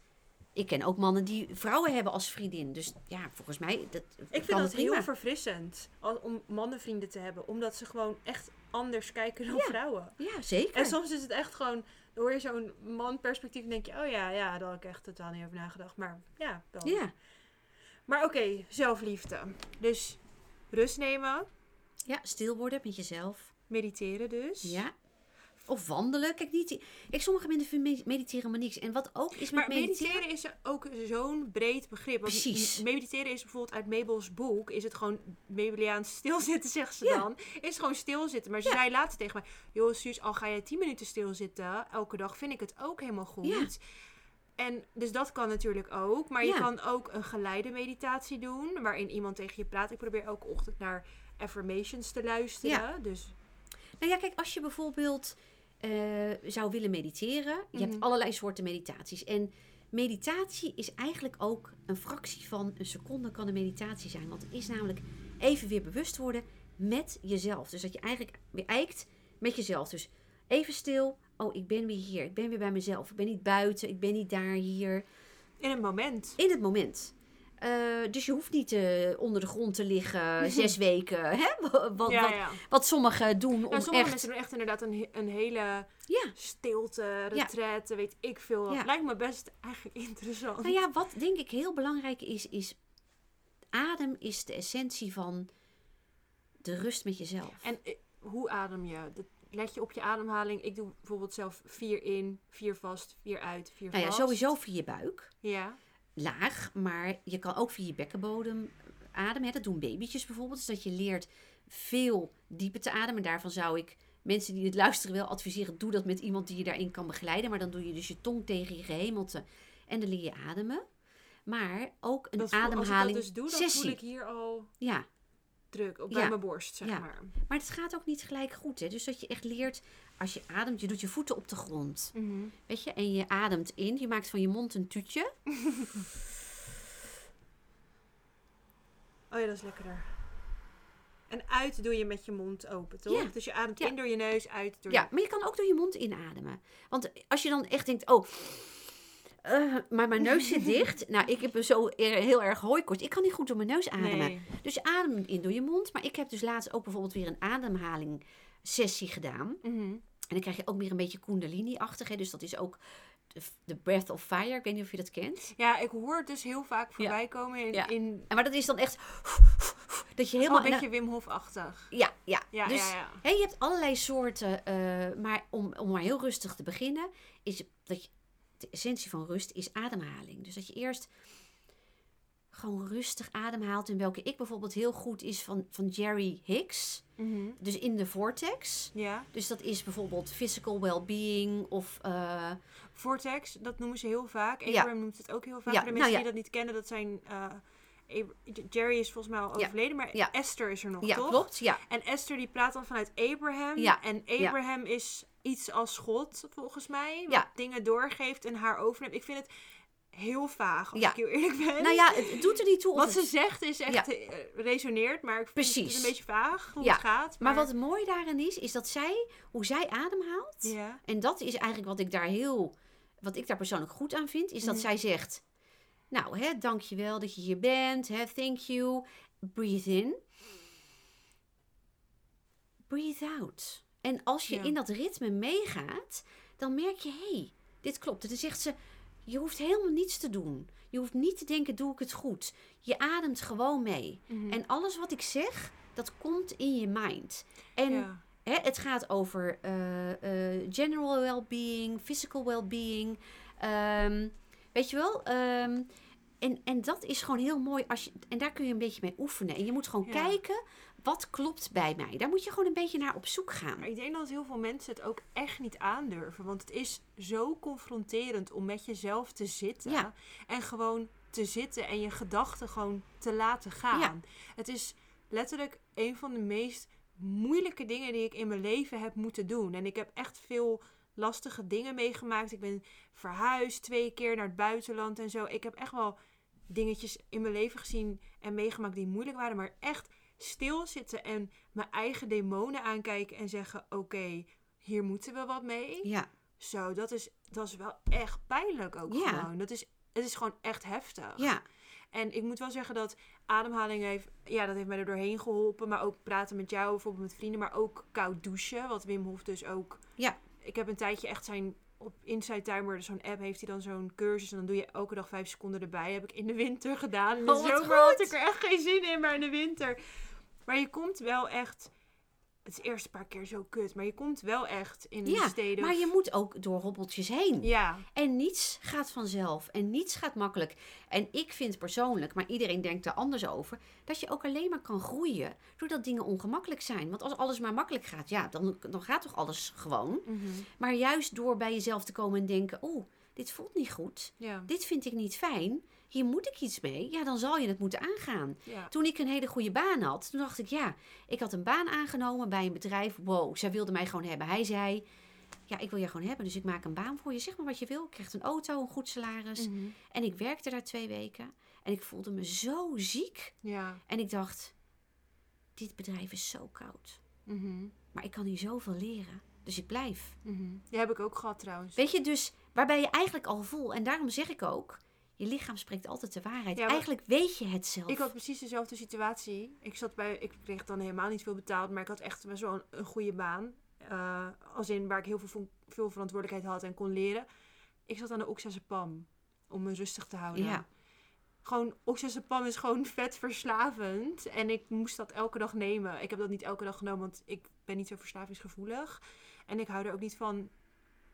ik ken ook mannen die vrouwen hebben als vriendin. Dus ja, volgens mij dat, Ik vind dat heel verfrissend om mannenvrienden te hebben. Omdat ze gewoon echt anders kijken dan Ja. vrouwen. Ja, zeker. En soms is het echt gewoon, dan hoor je zo'n man-perspectief en denk je, oh ja, ja, daar had ik echt totaal niet over nagedacht. Maar ja, wel. Ja. Maar oké, zelfliefde. Dus rust nemen, ja, stil worden met jezelf. mediteren dus. Ja. Of wandelen. Kijk, niet, kijk sommige mensen vinden mediteren maar niks. En wat ook is met Maar mediteren... mediteren is ook zo'n breed begrip. Want Precies. Mediteren is bijvoorbeeld uit Mabel's boek, is het gewoon Mabeliaans stilzitten, zegt ze Ja. dan. Is gewoon stilzitten. Maar ze Ja. zei laatst tegen mij, joh Suus, al ga je 10 minuten stilzitten elke dag, vind ik het ook helemaal goed. Ja. En dus dat kan natuurlijk ook. Maar je Ja. kan ook een geleide meditatie doen, waarin iemand tegen je praat. Ik probeer elke ochtend naar affirmations te luisteren. Ja. Dus Nou ja, kijk, als je bijvoorbeeld eh, zou willen mediteren. Je hebt Mhm. allerlei soorten meditaties. En meditatie is eigenlijk ook een fractie van een seconde kan een meditatie zijn. Want het is namelijk even weer bewust worden met jezelf. Dus dat je eigenlijk weer eikt met jezelf. Dus even stil. Oh, ik ben weer hier. Ik ben weer bij mezelf. Ik ben niet buiten. Ik ben niet daar, hier. in een moment. In het moment. Eh, dus je hoeft niet eh, onder de grond te liggen zes weken. Hè? Wat, wat, ja, wat, ja. wat sommigen doen om Ja, sommige echt... mensen doen echt inderdaad een, een hele Ja. stilte, retraite, weet ik veel. wat. Lijkt me best eigenlijk interessant. Nou ja, wat denk ik heel belangrijk is, is... Adem is de essentie van de rust met jezelf. En eh, hoe adem je? Let je op je ademhaling. Ik doe bijvoorbeeld zelf vier in, vier vast, vier uit, vier nou ja, vast. sowieso via je buik. Ja. laag, maar je kan ook via je bekkenbodem ademen. Dat doen babytjes bijvoorbeeld. Dus dat je leert veel dieper te ademen. Daarvan zou ik mensen die het luisteren wel adviseren. Doe dat met iemand die je daarin kan begeleiden. Maar dan doe je dus je tong tegen je gehemelte. En dan leer je ademen. Maar ook een Dat ademhaling Als ik dat dus doe, dan sessie. voel ik hier al Ja, druk op Ja. bij mijn borst, zeg Ja. maar. maar het gaat ook niet gelijk goed. Hè. Dus dat je echt leert, als je ademt, je doet je voeten op de grond. Mhm. Weet je, en je ademt in. Je maakt van je mond een tuutje. Oh ja, dat is lekkerder. En uit doe je met je mond open, toch? Ja. Dus je ademt Ja. in door je neus, uit door Ja, maar je kan ook door je mond inademen. Want als je dan echt denkt, oh, eh, maar mijn neus zit dicht. Nou, ik heb zo heel erg hooikoorts. Ik kan niet goed door mijn neus ademen. Nee. Dus je ademt in door je mond. Maar ik heb dus laatst ook bijvoorbeeld weer een ademhaling sessie gedaan. Mhm. En dan krijg je ook weer een beetje kundalini-achtig. Dus dat is ook de, breath of fire. Ik weet niet of je dat kent. Ja, ik hoor het dus heel vaak voorbij komen in, Ja. in maar dat is dan echt dat je oh, helemaal... een beetje Wim Hof-achtig. ja, ja. Ja, dus, ja, ja. Hè, je hebt allerlei soorten, eh, maar om, om maar heel rustig te beginnen, is dat je, de essentie van rust is ademhaling. Dus dat je eerst gewoon rustig ademhaalt. En welke ik bijvoorbeeld heel goed is van, van Jerry Hicks. Mhm. Dus in de vortex. Ja. Dus dat is bijvoorbeeld physical well-being of... eh, Vortex, dat noemen ze heel vaak. Ja. Abraham noemt het ook heel vaak. Ja, Voor de nou mensen ja. die dat niet kennen, dat zijn... eh, Jerry is volgens mij al Ja. overleden, maar Ja. Esther is er nog, ja, toch? klopt. Ja, En Esther die praat dan vanuit Abraham. Ja. En. Abraham is iets als God, volgens mij. Wat dingen doorgeeft en haar overneemt. Ik vind het heel vaag, als ik heel eerlijk ben. nou ja, het, doet er niet toe. Wat het- ze zegt is echt eh, resoneert, maar ik vind het een beetje vaag hoe het gaat. Maar wat mooi daarin is, is dat zij, hoe zij ademhaalt... En dat is eigenlijk wat ik daar heel, wat ik daar persoonlijk goed aan vind, is dat Mhm. zij zegt, nou, hè, dankjewel dat je hier bent, hè, thank you, breathe in, breathe out. En als je Ja. in dat ritme meegaat, dan merk je, hé, hey, dit klopt. En dan zegt ze, je hoeft helemaal niets te doen. Je hoeft niet te denken, doe ik het goed. Je ademt gewoon mee. Mhm. En alles wat ik zeg, dat komt in je mind. En ja. Hè, het gaat over eh, eh, general well-being, physical well-being. ehm, weet je wel? Ehm, en, en dat is gewoon heel mooi. Als je, en daar kun je een beetje mee oefenen. En je moet gewoon Ja. kijken, wat klopt bij mij? Daar moet je gewoon een beetje naar op zoek gaan. Maar ik denk dat heel veel mensen het ook echt niet aandurven. Want het is zo confronterend om met jezelf te zitten. Ja. En gewoon te zitten en je gedachten gewoon te laten gaan. Ja. Het is letterlijk een van de meest moeilijke dingen die ik in mijn leven heb moeten doen. En ik heb echt veel lastige dingen meegemaakt. Ik ben verhuisd twee keer naar het buitenland en zo. Ik heb echt wel dingetjes in mijn leven gezien en meegemaakt die moeilijk waren. Maar echt stilzitten en mijn eigen demonen aankijken en zeggen: Oké, hier moeten we wat mee. Ja, Zo, dat is, dat is wel echt pijnlijk ook Ja. gewoon. Dat is, het is gewoon echt heftig. ja, En ik moet wel zeggen dat ademhaling heeft, ja, dat heeft mij er doorheen geholpen. Maar ook praten met jou, bijvoorbeeld met vrienden, maar ook koud douchen. Wat Wim Hof dus ook. Ja. Ik heb een tijdje echt zijn op Inside Timer, zo'n app, heeft hij dan zo'n cursus. En dan doe je elke dag vijf seconden erbij. Heb ik in de winter gedaan. In de Oh, zomer had ik er echt geen zin in, maar in de winter. Maar je komt wel echt. Het is eerst een paar keer zo kut, maar je komt wel echt in Ja, een steden. maar je moet ook door hobbeltjes heen. Ja, En niets gaat vanzelf en niets gaat makkelijk. En ik vind persoonlijk, maar iedereen denkt er anders over, dat je ook alleen maar kan groeien doordat dingen ongemakkelijk zijn. Want als alles maar makkelijk gaat, ja, dan, dan gaat toch alles gewoon. Mhm. Maar juist door bij jezelf te komen en denken, oeh, dit voelt niet goed, ja, dit vind ik niet fijn, hier moet ik iets mee, ja, dan zal je het moeten aangaan. ja. Toen ik een hele goede baan had, toen dacht ik, ja, ik had een baan aangenomen bij een bedrijf. Wow, zij wilde mij gewoon hebben. Hij zei, ja, ik wil je gewoon hebben, dus ik maak een baan voor je. Zeg maar wat je wil. Ik krijg een auto, een goed salaris. Mhm. En ik werkte daar twee weken. En ik voelde me zo ziek. Ja. En ik dacht, dit bedrijf is zo koud. Mhm. Maar ik kan hier zoveel leren. Dus ik blijf. Mhm. Die heb ik ook gehad trouwens. Weet je, dus waarbij je eigenlijk al vol. En daarom zeg ik ook, Je lichaam spreekt altijd de waarheid. Ja, Eigenlijk weet je het zelf. Ik had precies dezelfde situatie. Ik zat bij, ik kreeg dan helemaal niet veel betaald, maar ik had echt wel een, goede baan. Eh, als in waar ik heel veel, veel verantwoordelijkheid had en kon leren. Ik zat aan de oxazepam om me rustig te houden. Ja. Gewoon, oxazepam is gewoon vet verslavend. En ik moest dat elke dag nemen. Ik heb dat niet elke dag genomen, want ik ben niet zo verslavingsgevoelig. En ik hou er ook niet van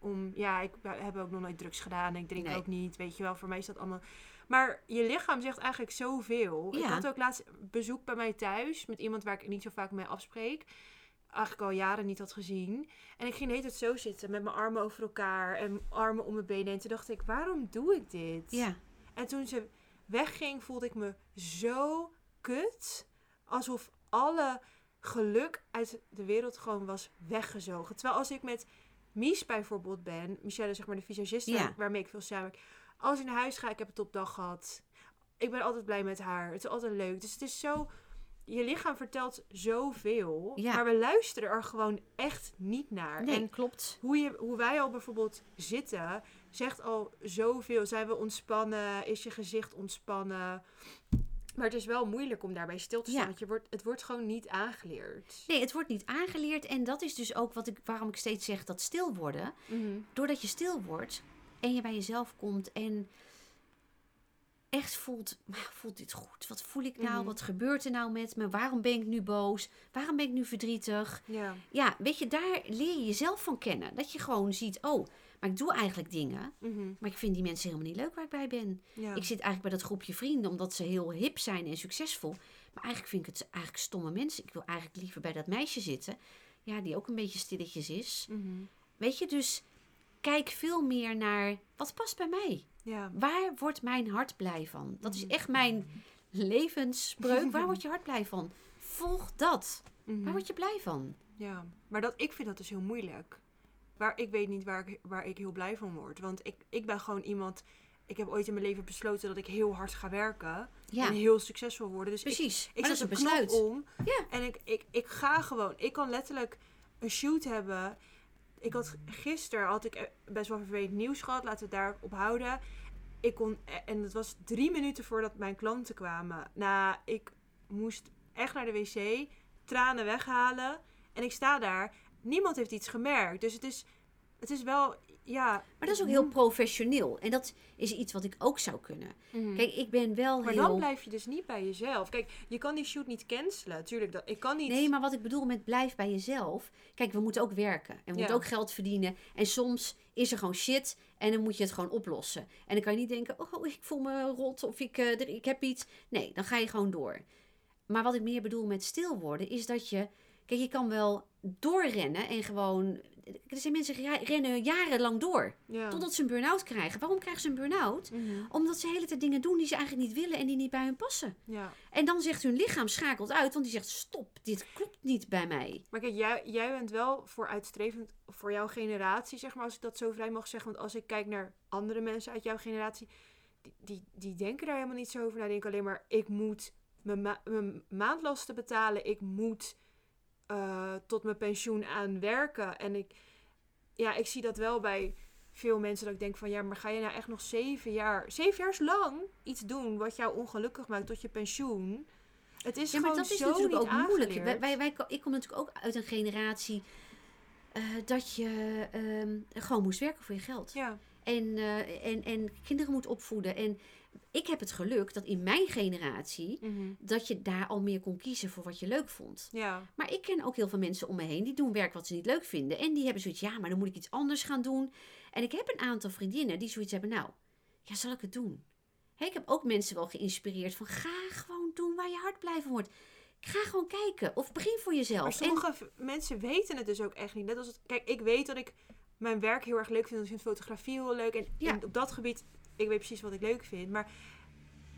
om... Ja, ik heb ook nog nooit drugs gedaan. Ik drink Nee. ook niet. Weet je wel, voor mij is dat allemaal... Maar je lichaam zegt eigenlijk zoveel. Ik had ook laatst bezoek bij mij thuis met iemand waar ik niet zo vaak mee afspreek. Eigenlijk al jaren niet had gezien. En ik ging de hele tijd zo zitten met mijn armen over elkaar en armen om mijn benen. En toen dacht ik, waarom doe ik dit? Ja, En toen ze wegging, voelde ik me zo kut. Alsof alle geluk uit de wereld gewoon was weggezogen. Terwijl als ik met Mies bijvoorbeeld ben, Michelle is zeg maar de visagiste Ja. waarmee ik veel samenwerk. Als ik naar huis ga, ik heb een topdag gehad. Ik ben altijd blij met haar. Het is altijd leuk. Dus het is zo... Je lichaam vertelt zoveel. Ja. Maar we luisteren er gewoon echt niet naar. nee, En klopt. hoe, je, hoe wij al bijvoorbeeld zitten, zegt al zoveel. Zijn we ontspannen? Is je gezicht ontspannen? Maar het is wel moeilijk om daarbij stil te staan. Ja. Want je wordt, het wordt gewoon niet aangeleerd. Nee, het wordt niet aangeleerd. En dat is dus ook wat ik, waarom ik steeds zeg dat stil worden. Mhm. Doordat je stil wordt en je bij jezelf komt en echt voelt, "Maar voelt dit goed? Wat voel ik nou? Mhm. Wat gebeurt er nou met me? Waarom ben ik nu boos? Waarom ben ik nu verdrietig? Ja. Ja, weet je, daar leer je jezelf van kennen. Dat je gewoon ziet, oh, maar ik doe eigenlijk dingen. Mhm. Maar ik vind die mensen helemaal niet leuk waar ik bij ben. ja. Ik zit eigenlijk bij dat groepje vrienden omdat ze heel hip zijn en succesvol. Maar eigenlijk vind ik het eigenlijk stomme mensen. Ik wil eigenlijk liever bij dat meisje zitten. Ja, die ook een beetje stilletjes is. Mhm. Weet je, dus kijk veel meer naar wat past bij mij. ja. Waar wordt mijn hart blij van? Dat is Mhm. echt mijn levensspreuk. Waar word je hart blij van? Volg dat. Waar word je blij van? Ja, maar dat, ik vind dat dus heel moeilijk. Waar, ik weet niet waar ik, waar ik heel blij van word. Want ik, ik ben gewoon iemand... Ik heb ooit in mijn leven besloten dat ik heel hard ga werken. Ja, En heel succesvol worden. Dus ik, precies. Ik dat is zet een besluit. om. Ja. En ik, ik, ik ga gewoon. Ik kan letterlijk een shoot hebben. Ik had gisteren had ik best wel vervelend nieuws gehad. Laten we het daarop houden. Ik kon, en het was drie minuten voordat mijn klanten kwamen. Nou, ik moest echt naar de wc. Tranen weghalen. En ik sta daar. Niemand heeft iets gemerkt. Dus het is, het is wel, ja. Maar dat is ook heel professioneel. En dat is iets wat ik ook zou kunnen. Mhm. Kijk, ik ben wel maar heel... dan blijf je dus niet bij jezelf. Kijk, je kan die shoot niet cancelen. Tuurlijk, dat, ik kan niet. Nee, maar wat ik bedoel met blijf bij jezelf. Kijk, we moeten ook werken. En we moeten ook geld verdienen. En soms is er gewoon shit. En dan moet je het gewoon oplossen. En dan kan je niet denken, oh, ik voel me rot. Of ik, eh, ik heb iets. Nee, dan ga je gewoon door. Maar wat ik meer bedoel met stil worden, is dat je... Kijk, je kan wel doorrennen en gewoon... Er zijn mensen die rennen jarenlang door. ja. Totdat ze een burn-out krijgen. Waarom krijgen ze een burn-out? Mhm. Omdat ze de hele tijd dingen doen die ze eigenlijk niet willen en die niet bij hun passen. ja. En dan zegt hun lichaam schakelt uit, want die zegt stop, dit klopt niet bij mij. Maar kijk, jij, jij bent wel vooruitstrevend voor jouw generatie, zeg maar, als ik dat zo vrij mag zeggen. Want als ik kijk naar andere mensen uit jouw generatie, die, die, die denken daar helemaal niet zo over na. Die denken alleen maar, ik moet mijn, ma- mijn maandlasten betalen. Ik moet eh, tot mijn pensioen aan werken. En ik, ja, ik zie dat wel bij veel mensen dat ik denk van, ja, maar ga je nou echt nog zeven jaar, zeven jaar lang iets doen wat jou ongelukkig maakt tot je pensioen? Het is Ja, maar gewoon dat is zo natuurlijk ook moeilijk. wij, wij- ik kom natuurlijk ook uit een generatie eh, dat je ehm, gewoon moest werken voor je geld. Ja. En, eh, en, en kinderen moet opvoeden. En ik heb het geluk dat in mijn generatie, Mhm. dat je daar al meer kon kiezen voor wat je leuk vond. Ja. Maar ik ken ook heel veel mensen om me heen die doen werk wat ze niet leuk vinden. En die hebben zoiets, ja, maar dan moet ik iets anders gaan doen. En ik heb een aantal vriendinnen die zoiets hebben, nou, ja, zal ik het doen? Ik heb ook mensen wel geïnspireerd van, ga gewoon doen waar je hart blij van wordt. Ga gewoon kijken of begin voor jezelf. Maar sommige mensen weten het dus ook echt niet. Net als het, kijk, ik weet dat ik mijn werk heel erg leuk vind. Ik vind fotografie heel leuk. En, Ja. en op dat gebied, ik weet precies wat ik leuk vind. Maar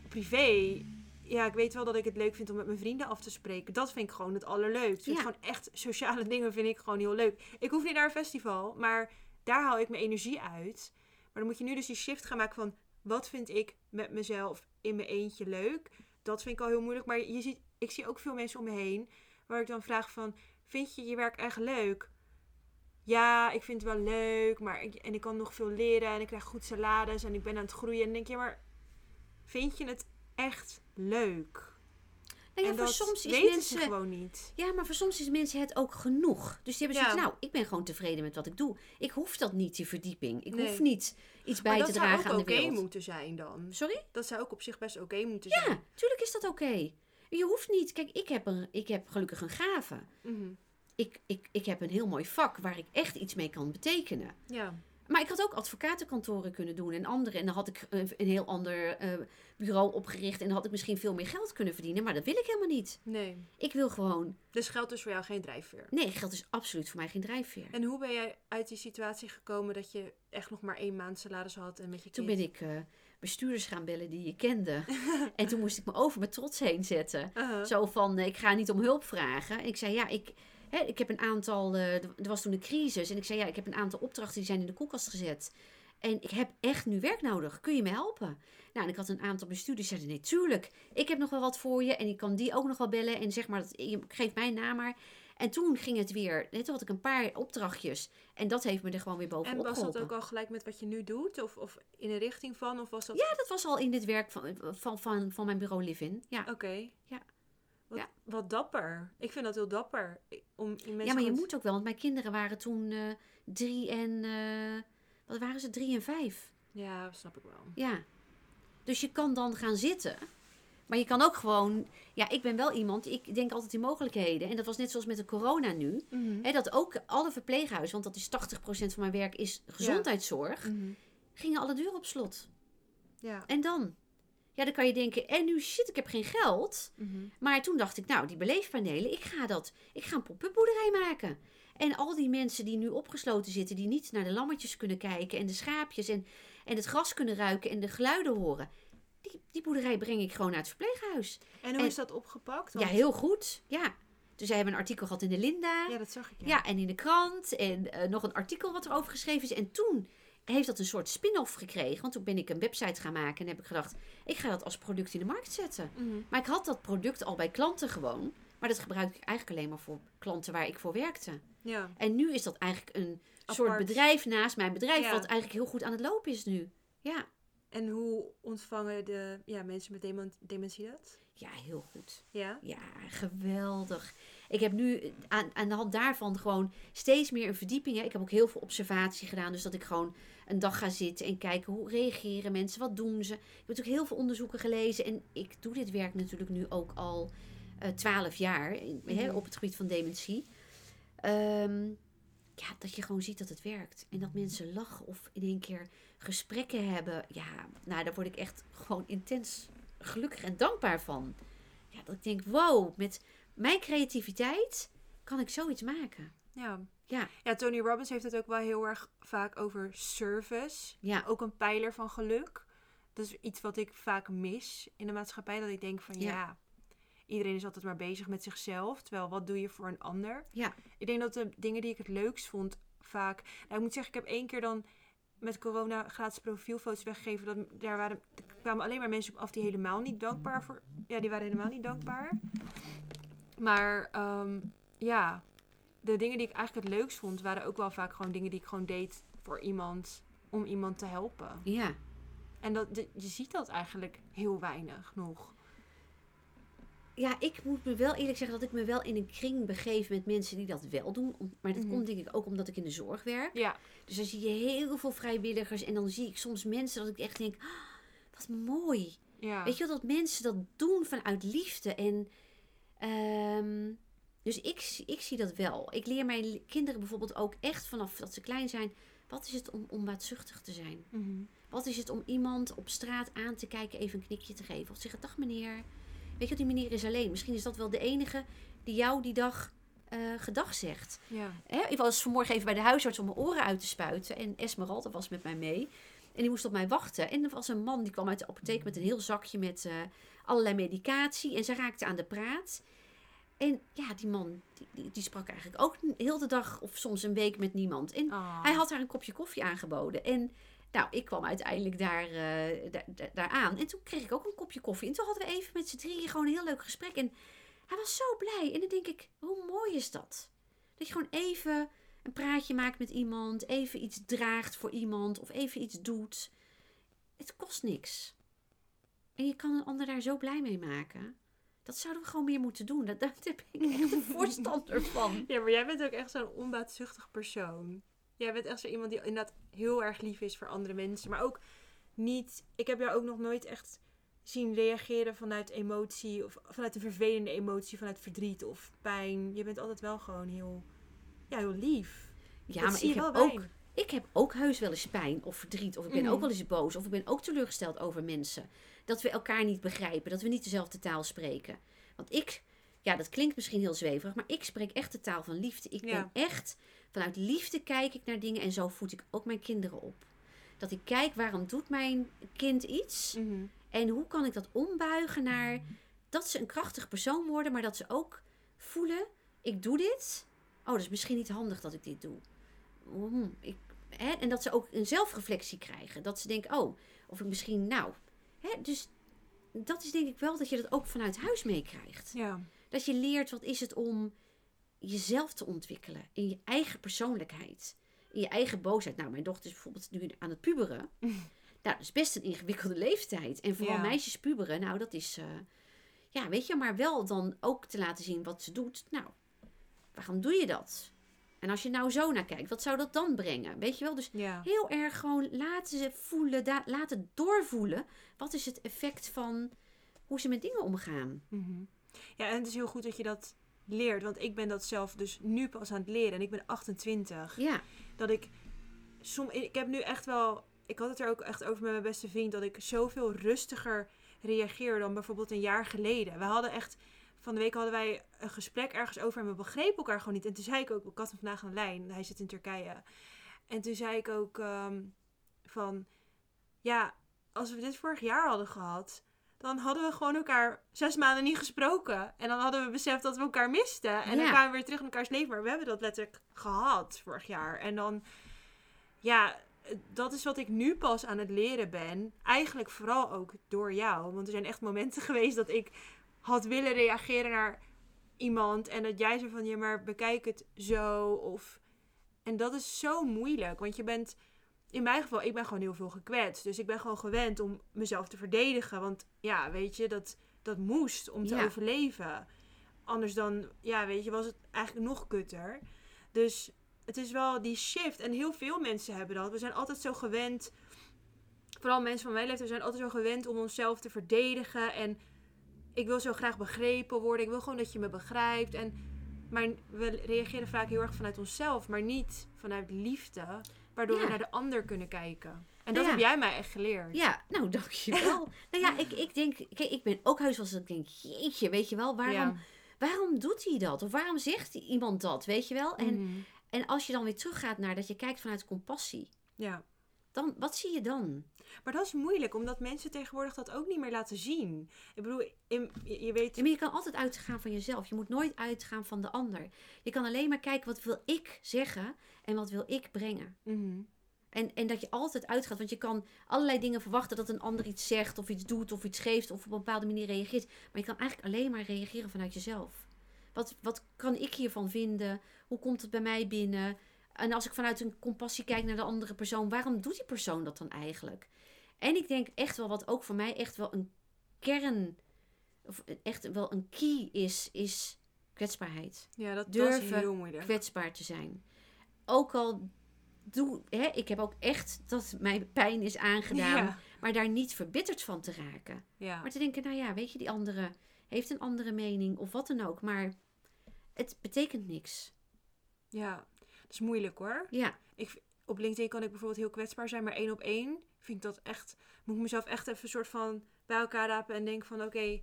privé, ja, ik weet wel dat ik het leuk vind om met mijn vrienden af te spreken. Dat vind ik gewoon het allerleukst. Gewoon echt sociale dingen vind ik gewoon heel leuk. Ik hoef niet naar een festival, maar daar haal ik mijn energie uit. Maar dan moet je nu dus die shift gaan maken van... Wat vind ik met mezelf in mijn eentje leuk? Dat vind ik al heel moeilijk. Maar je ziet, ik zie ook veel mensen om me heen... waar ik dan vraag van... Vind je je werk echt leuk? Ja, ik vind het wel leuk. Maar ik, en ik kan nog veel leren. En ik krijg goed salaris. En ik ben aan het groeien. En dan denk je, maar vind je het echt leuk? Nou ja, en voor dat soms is weten mensen... ze gewoon niet. Ja, maar voor soms is mensen het ook genoeg. Dus die hebben Ja. zoiets, nou, ik ben gewoon tevreden met wat ik doe. Ik hoef dat niet, die verdieping. Ik Nee. hoef niet iets bij te dat zou dragen ook aan oké de wereld. moeten zijn dan. Sorry? Dat zou ook op zich best oké moeten zijn. Ja, tuurlijk is dat oké. Je hoeft niet... Kijk, ik heb, een, ik heb gelukkig een gave. Mhm. Ik, ik, ik heb een heel mooi vak waar ik echt iets mee kan betekenen. ja. Maar ik had ook advocatenkantoren kunnen doen en andere. En dan had ik een, een heel ander eh, bureau opgericht. En dan had ik misschien veel meer geld kunnen verdienen. Maar dat wil ik helemaal niet. Nee. Ik wil gewoon... Dus geld is voor jou geen drijfveer. Nee, geld is absoluut voor mij geen drijfveer. En hoe ben jij uit die situatie gekomen dat je echt nog maar één maand salaris had en met je Toen kind? ben ik eh, bestuurders gaan bellen die je kende. en toen moest ik me over mijn trots heen zetten. Uh-huh. Zo van, eh, ik ga niet om hulp vragen. En ik zei, ja, ik, hè, ik heb een aantal... eh, er was toen een crisis. En ik zei, ja, ik heb een aantal opdrachten die zijn in de koelkast gezet. En ik heb echt nu werk nodig. Kun je me helpen? Nou, en ik had een aantal bestuurders die zeiden, nee, tuurlijk. Ik heb nog wel wat voor je. En ik kan die ook nog wel bellen. En zeg maar, dat, je geeft mijn naam maar. En toen ging het weer... Toen had ik een paar opdrachtjes. En dat heeft me er gewoon weer En bovenop was dat ook al gelijk met wat je nu doet? Of, of in een richting van? Of was dat... Ja, dat was al in dit werk van, van, van, van mijn bureau Livin. Ja. Oké. Ja. Wat, Ja. wat dapper. Ik vind dat heel dapper. Om mensen ja, maar je moet ook wel, want mijn kinderen waren toen eh, drie en. eh, wat waren ze? Drie en vijf. Ja, snap ik wel. Ja. Dus je kan dan gaan zitten. Maar je kan ook gewoon. Ja, ik ben wel iemand. Ik denk altijd in mogelijkheden. En dat was net zoals met de corona nu. Hè, dat ook alle verpleeghuizen, want dat is 80% van mijn werk, is gezondheidszorg. Mhm. Gingen alle deuren op slot. Ja. En dan? Ja, dan kan je denken, en nu shit, ik heb geen geld. Mhm. Maar toen dacht ik, nou, die beleefpanelen, ik ga dat. Ik ga een pop-up boerderij maken. En al die mensen die nu opgesloten zitten, die niet naar de lammetjes kunnen kijken en de schaapjes en, en het gras kunnen ruiken en de geluiden horen. Die, die boerderij breng ik gewoon naar het verpleeghuis. En hoe En- is dat opgepakt? Ja, heel goed. Ja. Dus zij hebben een artikel gehad in de Linda. Ja, dat zag ik. Ja, en in de krant. En eh, nog een artikel wat erover geschreven is. En toen heeft dat een soort spin-off gekregen. Want toen ben ik een website gaan maken. En heb ik gedacht, ik ga dat als product in de markt zetten. Mhm. Maar ik had dat product al bij klanten gewoon. Maar dat gebruik ik eigenlijk alleen maar voor klanten waar ik voor werkte. Ja. En nu is dat eigenlijk een Apart. soort bedrijf naast mijn bedrijf. Ja. Wat eigenlijk heel goed aan het lopen is nu. Ja, En hoe ontvangen de ja, mensen met demen- dementie dat? ja heel goed. Ja. Ja, geweldig. Ik heb nu aan, aan de hand daarvan gewoon steeds meer een verdieping. hè. Ik heb ook heel veel observatie gedaan. Dus dat ik gewoon een dag ga zitten en kijken hoe reageren mensen, wat doen ze. Ik heb natuurlijk heel veel onderzoeken gelezen. En ik doe dit werk natuurlijk nu ook al twaalf jaar in- hè, Mhm. op het gebied van dementie. Ehm, ja, dat je gewoon ziet dat het werkt. En dat mensen lachen of in één keer gesprekken hebben. Ja, nou, daar word ik echt gewoon intens gelukkig en dankbaar van. Ja, dat ik denk, wow, met mijn creativiteit kan ik zoiets maken. Ja. Ja, Ja, Tony Robbins heeft het ook wel heel erg vaak over service. ja, Ook een pijler van geluk. Dat is iets wat ik vaak mis in de maatschappij. Dat ik denk van ja, Ja. iedereen is altijd maar bezig met zichzelf. Terwijl wat doe je voor een ander? ja, Ik denk dat de dingen die ik het leukst vond vaak... Nou, ik moet zeggen, ik heb één keer dan met corona gratis profielfoto's weggegeven. Dat, daar waren, er kwamen alleen maar mensen op af die helemaal niet dankbaar voor... Ja, die waren helemaal niet dankbaar. Maar ehm, ja, de dingen die ik eigenlijk het leukst vond... waren ook wel vaak gewoon dingen die ik gewoon deed voor iemand... om iemand te helpen. ja. En dat, de- je ziet dat eigenlijk heel weinig nog. Ja, ik moet me wel eerlijk zeggen dat ik me wel in een kring begeef met mensen die dat wel doen. Maar dat Mhm. komt denk ik ook omdat ik in de zorg werk. Ja, Dus dan zie je heel veel vrijwilligers en dan zie ik soms mensen dat ik echt denk, "Ah, wat mooi. ja. Weet je wel, dat mensen dat doen vanuit liefde. En, ehm, dus ik, ik zie dat wel. Ik leer mijn kinderen bijvoorbeeld ook echt vanaf dat ze klein zijn. Wat is het om onbaatzuchtig te zijn? Mhm. Wat is het om iemand op straat aan te kijken, even een knikje te geven? Of te zeggen, dag meneer. Weet je, die meneer is alleen. Misschien is dat wel de enige die jou die dag eh, gedag zegt. Ja. Hè, ik was vanmorgen even bij de huisarts om mijn oren uit te spuiten. En Esmeralda was met mij mee. En die moest op mij wachten. En er was een man die kwam uit de apotheek met een heel zakje met eh, allerlei medicatie. En ze raakte aan de praat. En ja, die man, die, die, die sprak eigenlijk ook heel de dag of soms een week met niemand. En Ah. hij had haar een kopje koffie aangeboden. En nou, ik kwam uiteindelijk daar, eh, daar, daar aan. En toen kreeg ik ook een kopje koffie. En toen hadden we even met z'n drieën gewoon een heel leuk gesprek. En hij was zo blij. En dan denk ik, hoe mooi is dat? Dat je gewoon even een praatje maakt met iemand. Even iets draagt voor iemand. Of even iets doet. Het kost niks. En je kan een ander daar zo blij mee maken. Dat zouden we gewoon meer moeten doen. Dat, daar heb ik echt een voorstander van. Ja, maar jij bent ook echt zo'n onbaatzuchtig persoon. Jij bent echt zo iemand die inderdaad heel erg lief is voor andere mensen. Maar ook niet... Ik heb jou ook nog nooit echt zien reageren vanuit emotie. Of vanuit een vervelende emotie. Vanuit verdriet of pijn. Je bent altijd wel gewoon heel... Ja, heel lief. Ja, Dat maar ik heb, ook. Ik heb ook heus wel eens pijn of verdriet. Of ik ben ook wel eens boos. Of ik ben ook teleurgesteld over mensen. Dat we elkaar niet begrijpen. Dat we niet dezelfde taal spreken. Want ik, ja, dat klinkt misschien heel zweverig. Maar ik spreek echt de taal van liefde. Ik Ja. ben echt, vanuit liefde kijk ik naar dingen. En zo voed ik ook mijn kinderen op. Dat ik kijk, waarom doet mijn kind iets? Mhm. En hoe kan ik dat ombuigen naar dat ze een krachtig persoon worden, maar dat ze ook voelen: ik doe dit. Oh, dat is misschien niet handig dat ik dit doe. Hmm, ik, hè? En dat ze ook een zelfreflectie krijgen. Dat ze denken: oh, of ik misschien, nou. Hè? Dus dat is denk ik wel dat je dat ook vanuit huis meekrijgt. Ja. Dat je leert wat is het om jezelf te ontwikkelen in je eigen persoonlijkheid. In je eigen boosheid. Nou, mijn dochter is bijvoorbeeld nu aan het puberen. Nou, dat is best een ingewikkelde leeftijd. En vooral Ja. meisjes puberen, nou, dat is... eh, ja, weet je, maar wel dan ook te laten zien wat ze doet. Nou, waarom doe je dat? En als je nou zo naar kijkt, wat zou dat dan brengen? Weet je wel? Dus Ja. heel erg gewoon laten ze voelen, laten doorvoelen. Wat is het effect van hoe ze met dingen omgaan? Mhm. Ja, en het is heel goed dat je dat leert. Want ik ben dat zelf dus nu pas aan het leren. En ik ben 28. Ja, Dat ik... Som, ik heb nu echt wel... Ik had het er ook echt over met mijn beste vriend. Dat ik zoveel rustiger reageer dan bijvoorbeeld een jaar geleden. We hadden echt... Van de week hadden wij een gesprek ergens over en we begrepen elkaar gewoon niet. En toen zei ik ook, ik had hem vandaag aan de lijn. Hij zit in Turkije. En toen zei ik ook ehm, van... Ja, als we dit vorig jaar hadden gehad... Dan hadden we gewoon elkaar zes maanden niet gesproken. En dan hadden we beseft dat we elkaar misten. En dan kwamen we weer terug in elkaars leven. Maar we hebben dat letterlijk gehad vorig jaar. En dan... Ja, dat is wat ik nu pas aan het leren ben. Eigenlijk vooral ook door jou. Want er zijn echt momenten geweest dat ik had willen reageren naar iemand. En dat jij zo van, ja maar bekijk het zo. Of... En dat is zo moeilijk. Want je bent, in mijn geval, ik ben gewoon heel veel gekwetst. Dus ik ben gewoon gewend om mezelf te verdedigen. Want ja, weet je, dat, dat moest om te Ja. overleven. Anders dan, ja, weet je, was het eigenlijk nog kutter. Dus het is wel die shift. En heel veel mensen hebben dat. We zijn altijd zo gewend. Vooral mensen van mijn leeftijd zijn altijd zo gewend om onszelf te verdedigen. En ik wil zo graag begrepen worden. Ik wil gewoon dat je me begrijpt. En, maar we reageren vaak heel erg vanuit onszelf, maar niet vanuit liefde. Waardoor Ja. we naar de ander kunnen kijken. En Nou dat ja. heb jij mij echt geleerd. Ja, nou dankjewel. nou ja, ik, ik denk, kijk, ik ben ook huis als ik denk, jeetje, weet je wel, waarom, Ja. waarom doet hij dat? Of waarom zegt iemand dat, weet je wel? En, Mhm. en als je dan weer teruggaat naar dat je kijkt vanuit compassie, ja. Dan, wat zie je dan? Maar dat is moeilijk, omdat mensen tegenwoordig dat ook niet meer laten zien. Ik bedoel, in- je, je weet... Ja, maar je kan altijd uitgaan van jezelf. Je moet nooit uitgaan van de ander. Je kan alleen maar kijken, wat wil ik zeggen en wat wil ik brengen? Mhm. En, en dat je altijd uitgaat, want je kan allerlei dingen verwachten dat een ander iets zegt of iets doet of iets geeft of op een bepaalde manier reageert. Maar je kan eigenlijk alleen maar reageren vanuit jezelf. Wat, wat kan ik hiervan vinden? Hoe komt het bij mij binnen? En als ik vanuit een compassie kijk naar de andere persoon, waarom doet die persoon dat dan eigenlijk? En ik denk echt wel, wat ook voor mij echt wel een kern, of echt wel een key is, is kwetsbaarheid Ja, dat, dat is Durven heel moeilijk. kwetsbaar te zijn. Ook al doe, hè, ik heb ook echt dat mij pijn is aangedaan, Ja. maar daar niet verbitterd van te raken. Ja. Maar te denken, nou ja, weet je, die andere heeft een andere mening of wat dan ook, maar het betekent niks. ja, dat is moeilijk hoor. Ja, Op LinkedIn kan ik bijvoorbeeld heel kwetsbaar zijn, maar één op één vind ik dat echt... Moet ik mezelf echt even een soort van bij elkaar rapen en denken van oké...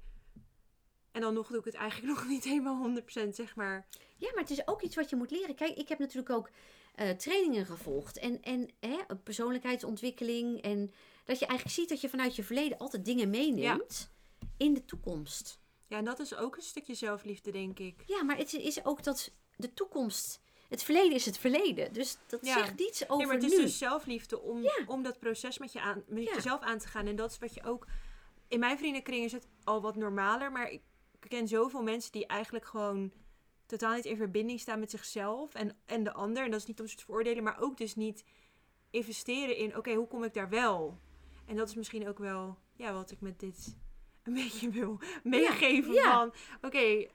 en dan nog doe ik het eigenlijk nog niet helemaal 100% zeg maar. ja, maar het is ook iets wat je moet leren. Kijk, ik heb natuurlijk ook eh, trainingen gevolgd en, en hè, persoonlijkheidsontwikkeling en dat je eigenlijk ziet dat je vanuit je verleden altijd dingen meeneemt in de toekomst. Ja, en dat is ook een stukje zelfliefde denk ik. Ja, maar het is ook dat de toekomst. Het verleden is het verleden. Dus dat Ja. zegt niets over Nee, maar het is nu. dus zelfliefde om, om dat proces met, je aan, met Ja. jezelf aan te gaan. En dat is wat je ook... In mijn vriendenkring is het al wat normaler. Maar ik ken zoveel mensen die eigenlijk gewoon totaal niet in verbinding staan met zichzelf en, en de ander. En dat is niet om ze te veroordelen, maar ook dus niet investeren in... Oké, hoe kom ik daar wel? En dat is misschien ook wel... ja, wat ik met dit een beetje wil meegeven. ja. Van, oké,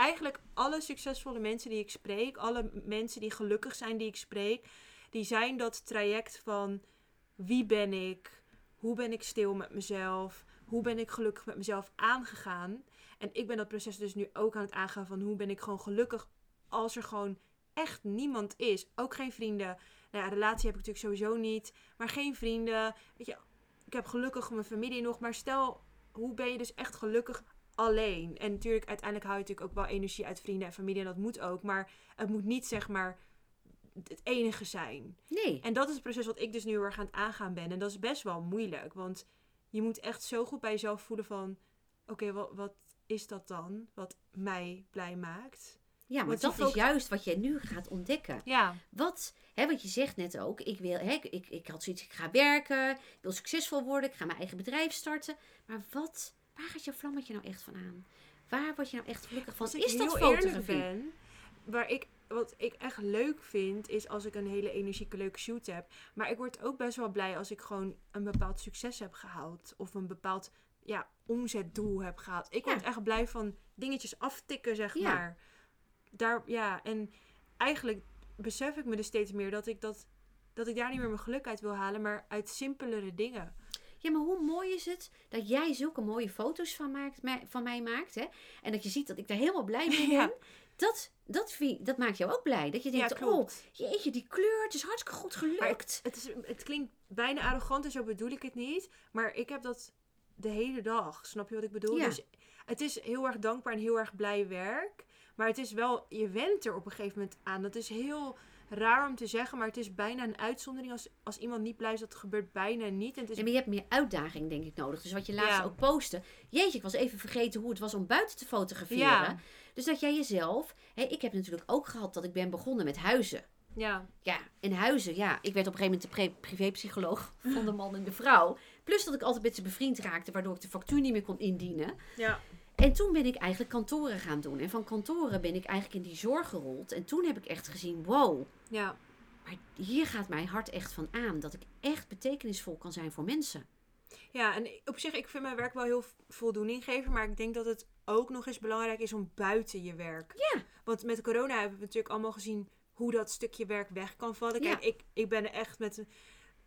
eigenlijk alle succesvolle mensen die ik spreek, alle mensen die gelukkig zijn die ik spreek, die zijn dat traject van wie ben ik, hoe ben ik stil met mezelf, hoe ben ik gelukkig met mezelf aangegaan. En ik ben dat proces dus nu ook aan het aangaan van hoe ben ik gewoon gelukkig als er gewoon echt niemand is. Ook geen vrienden. Nou ja, relatie heb ik natuurlijk sowieso niet. Maar geen vrienden. Weet je, ik heb gelukkig mijn familie nog. Maar stel, hoe ben je dus echt gelukkig alleen? En natuurlijk, uiteindelijk haal je natuurlijk ook wel energie uit vrienden en familie. En dat moet ook. Maar het moet niet zeg maar het enige zijn. Nee. En dat is het proces wat ik dus nu heel erg aan het aangaan ben. En dat is best wel moeilijk. Want je moet echt zo goed bij jezelf voelen van... Oké, wat, wat is dat dan? Wat mij blij maakt? Ja, maar dat is juist wat jij nu gaat ontdekken. Ja. Wat, hè, want je zegt net ook, ik, wil, hè, ik, ik had zoiets, ik ga werken, ik wil succesvol worden, ik ga mijn eigen bedrijf starten. Maar wat, waar gaat jouw vlammetje nou echt van aan? Waar word je nou echt gelukkig van? Als ik Is dat heel eerlijk fotografie? ben, waar ik, wat ik echt leuk vind, is als ik een hele energieke leuke shoot heb. Maar ik word ook best wel blij als ik gewoon een bepaald succes heb gehaald. Of een bepaald ja, omzetdoel heb gehaald. Ik word echt blij van dingetjes aftikken, zeg Ja. maar. Daar, ja, en eigenlijk besef ik me dus steeds meer dat ik, dat, dat ik daar niet meer mijn geluk uit wil halen, maar uit simpelere dingen. Ja, maar hoe mooi is het dat jij zulke mooie foto's van, maakt, mij- van mij maakt. Hè? En dat je ziet dat ik daar helemaal blij mee ben. Ja. Dat, dat, vind, dat maakt jou ook blij. Dat je Ja, denkt, oh, klopt. jeetje, die kleur, het is hartstikke goed gelukt. Het, is, het klinkt bijna arrogant en zo bedoel ik het niet. Maar ik heb dat de hele dag. Snap je wat ik bedoel? Ja. Dus het is heel erg dankbaar en heel erg blij werk. Maar het is wel, je went er op een gegeven moment aan. Dat is heel raar om te zeggen, maar het is bijna een uitzondering. Als, als iemand niet blij is, dat gebeurt bijna niet. En het is Ja, maar je hebt meer uitdaging, denk ik, nodig. Dus wat je laatst Ja. ook postte. Jeetje, ik was even vergeten hoe het was om buiten te fotograferen. Ja. Dus dat jij jezelf... Hè, ik heb natuurlijk ook gehad dat ik ben begonnen met huizen. Ja, Ja, en huizen, ja. Ik werd op een gegeven moment de privépsycholoog van de man en de vrouw. Plus dat ik altijd met ze bevriend raakte, waardoor ik de factuur niet meer kon indienen. ja. En toen ben ik eigenlijk kantoren gaan doen. En van kantoren ben ik eigenlijk in die zorg gerold. En toen heb ik echt gezien, wow, ja. maar hier gaat mijn hart echt van aan. Dat ik echt betekenisvol kan zijn voor mensen. Ja, en op zich, ik vind mijn werk wel heel voldoening geven. Maar ik denk dat het ook nog eens belangrijk is om buiten je werk. Ja. Want met corona hebben we natuurlijk allemaal gezien hoe dat stukje werk weg kan vallen. Kijk, Ja. ik, ik ben er echt met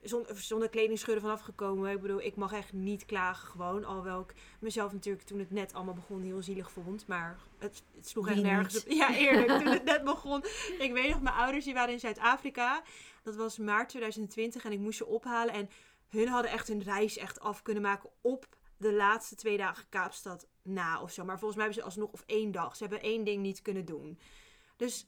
zonder, zonder kledingscheuren vanaf gekomen. Ik bedoel, ik mag echt niet klagen gewoon. Alhoewel ik mezelf natuurlijk toen het net allemaal begon heel zielig vond. Maar het, het sloeg echt nergens op. Ja, eerlijk. toen het net begon. Ik weet nog, mijn ouders die waren in Zuid-Afrika. Dat was maart 2020 en ik moest ze ophalen. En hun hadden echt hun reis echt af kunnen maken op de laatste twee dagen Kaapstad na of zo. Maar volgens mij hebben ze alsnog of één dag. Ze hebben één ding niet kunnen doen. Dus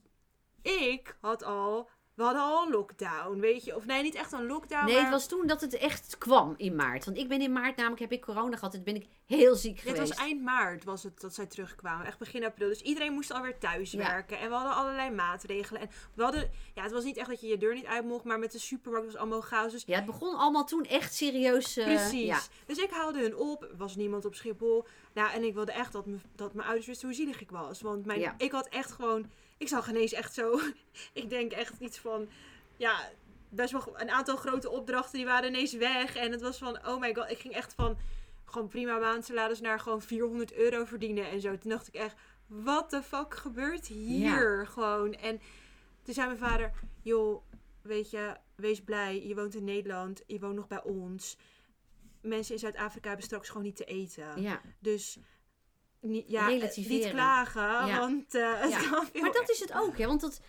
ik had al... We hadden al een lockdown, weet je. Of nee, niet echt een lockdown, Nee, maar... het was toen dat het echt kwam in maart. Want ik ben in maart, namelijk heb ik corona gehad. En toen ben ik heel ziek geweest. was eind maart was het dat zij terugkwamen. Echt begin april. Dus iedereen moest alweer thuis Ja. werken. En we hadden allerlei maatregelen. En we hadden... Ja, het was niet echt dat je je deur niet uit mocht. Maar met de supermarkt was allemaal chaos. Dus Ja, het begon allemaal toen echt serieus. eh, Precies. ja. Dus ik haalde hun op. Er was niemand op Schiphol. Nou, en ik wilde echt dat, me, dat mijn ouders wisten hoe zielig ik was. Want mijn, ik had echt gewoon... Ik zag ineens echt zo... ik denk echt iets van... Ja, best wel een aantal grote opdrachten. Die waren ineens weg. En het was van... Oh my god. Ik ging echt van... Gewoon prima maandsalaris naar gewoon 400 euro verdienen en zo. Toen dacht ik echt... Wat de fuck gebeurt hier? Gewoon. En toen zei mijn vader... Joh, weet je... Wees blij. Je woont in Nederland. Je woont nog bij ons mensen in Zuid-Afrika hebben straks gewoon niet te eten. ja. Dus niet, ja, Relativeren. niet klagen, Ja. want eh, het Ja. kan veel Maar dat is het ook, hè? Want dat,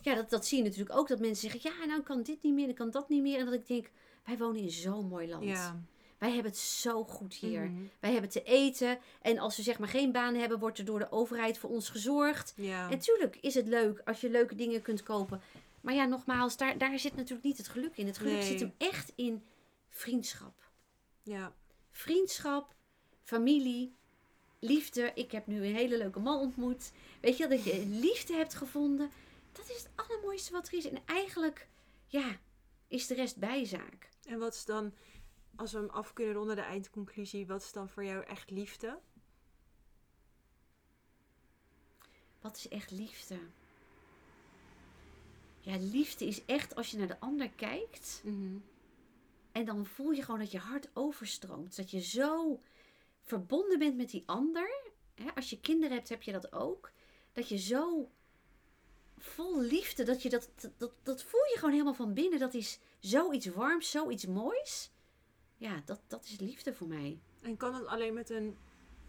ja, dat, dat zie je natuurlijk ook. Dat mensen zeggen, ja, nou kan dit niet meer, dan kan dat niet meer. En dat ik denk, wij wonen in zo'n mooi land. Ja. Wij hebben het zo goed hier. Mhm. Wij hebben te eten. En als we zeg maar geen baan hebben, wordt er door de overheid voor ons gezorgd. Ja. En tuurlijk is het leuk als je leuke dingen kunt kopen. Maar ja, nogmaals, daar, daar zit natuurlijk niet het geluk in. Het geluk Nee. zit hem echt in vriendschap. ja. Vriendschap, familie, liefde. Ik heb nu een hele leuke man ontmoet. Weet je, dat je liefde hebt gevonden. Dat is het allermooiste wat er is. En eigenlijk, ja, is de rest bijzaak. En wat is dan, als we hem af kunnen ronden, de eindconclusie, wat is dan voor jou echt liefde? Wat is echt liefde? Ja, liefde is echt als je naar de ander kijkt. Mhm. En dan voel je gewoon dat je hart overstroomt. Dat je zo verbonden bent met die ander. Hè? Als je kinderen hebt, heb je dat ook. Dat je zo vol liefde, dat, je dat, dat, dat voel je gewoon helemaal van binnen. Dat is zoiets warms, zoiets moois. Ja, dat, dat is liefde voor mij. En kan het alleen met een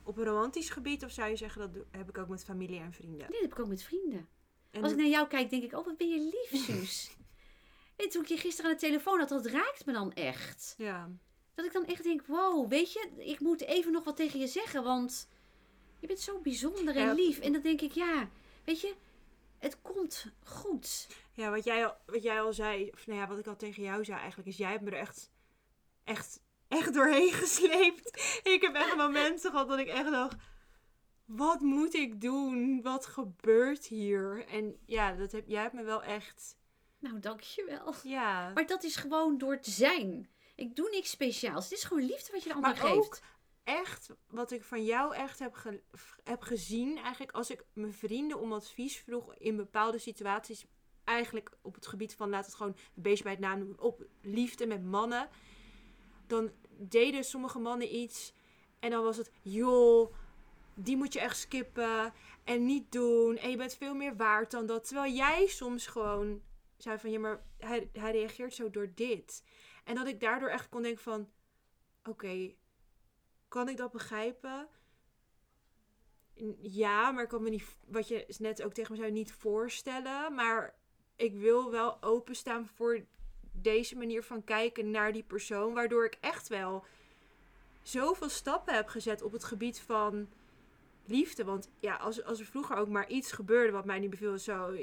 op een romantisch gebied of zou je zeggen dat heb ik ook met familie en vrienden? Dit heb ik ook met vrienden. En Als ik naar jou kijk, denk ik, oh wat ben je lief, Suus. Weet je, toen ik je gisteren aan de telefoon had, dat raakt me dan echt. ja. Dat ik dan echt denk, wow, weet je, ik moet even nog wat tegen je zeggen, want je bent zo bijzonder en lief. En dan denk ik, ja, weet je, het komt goed. Ja, wat jij, al, wat jij al zei, of nou ja, wat ik al tegen jou zei eigenlijk, is jij hebt me er echt, echt, echt doorheen gesleept. Ik heb echt momenten gehad dat ik echt dacht, wat moet ik doen? Wat gebeurt hier? En ja, dat heb, jij hebt me wel echt, Nou, dankjewel. ja. Maar dat is gewoon door te zijn. Ik doe niks speciaals. Het is gewoon liefde wat je de ander Maar geeft. ook echt, wat ik van jou echt heb, ge- heb gezien, eigenlijk als ik mijn vrienden om advies vroeg in bepaalde situaties, eigenlijk op het gebied van, laat het gewoon een beetje bij het naam noemen, op liefde met mannen, dan deden sommige mannen iets en dan was het, joh, die moet je echt skippen en niet doen en je bent veel meer waard dan dat. Terwijl jij soms gewoon zei van, ja, maar hij, hij reageert zo door dit. En dat ik daardoor echt kon denken van, oké, kan ik dat begrijpen? Ja, maar ik kan me niet, wat je net ook tegen me zei, niet voorstellen. Maar ik wil wel openstaan voor deze manier van kijken naar die persoon. Waardoor ik echt wel zoveel stappen heb gezet op het gebied van liefde. Want ja, als, als er vroeger ook maar iets gebeurde wat mij niet beviel, zo...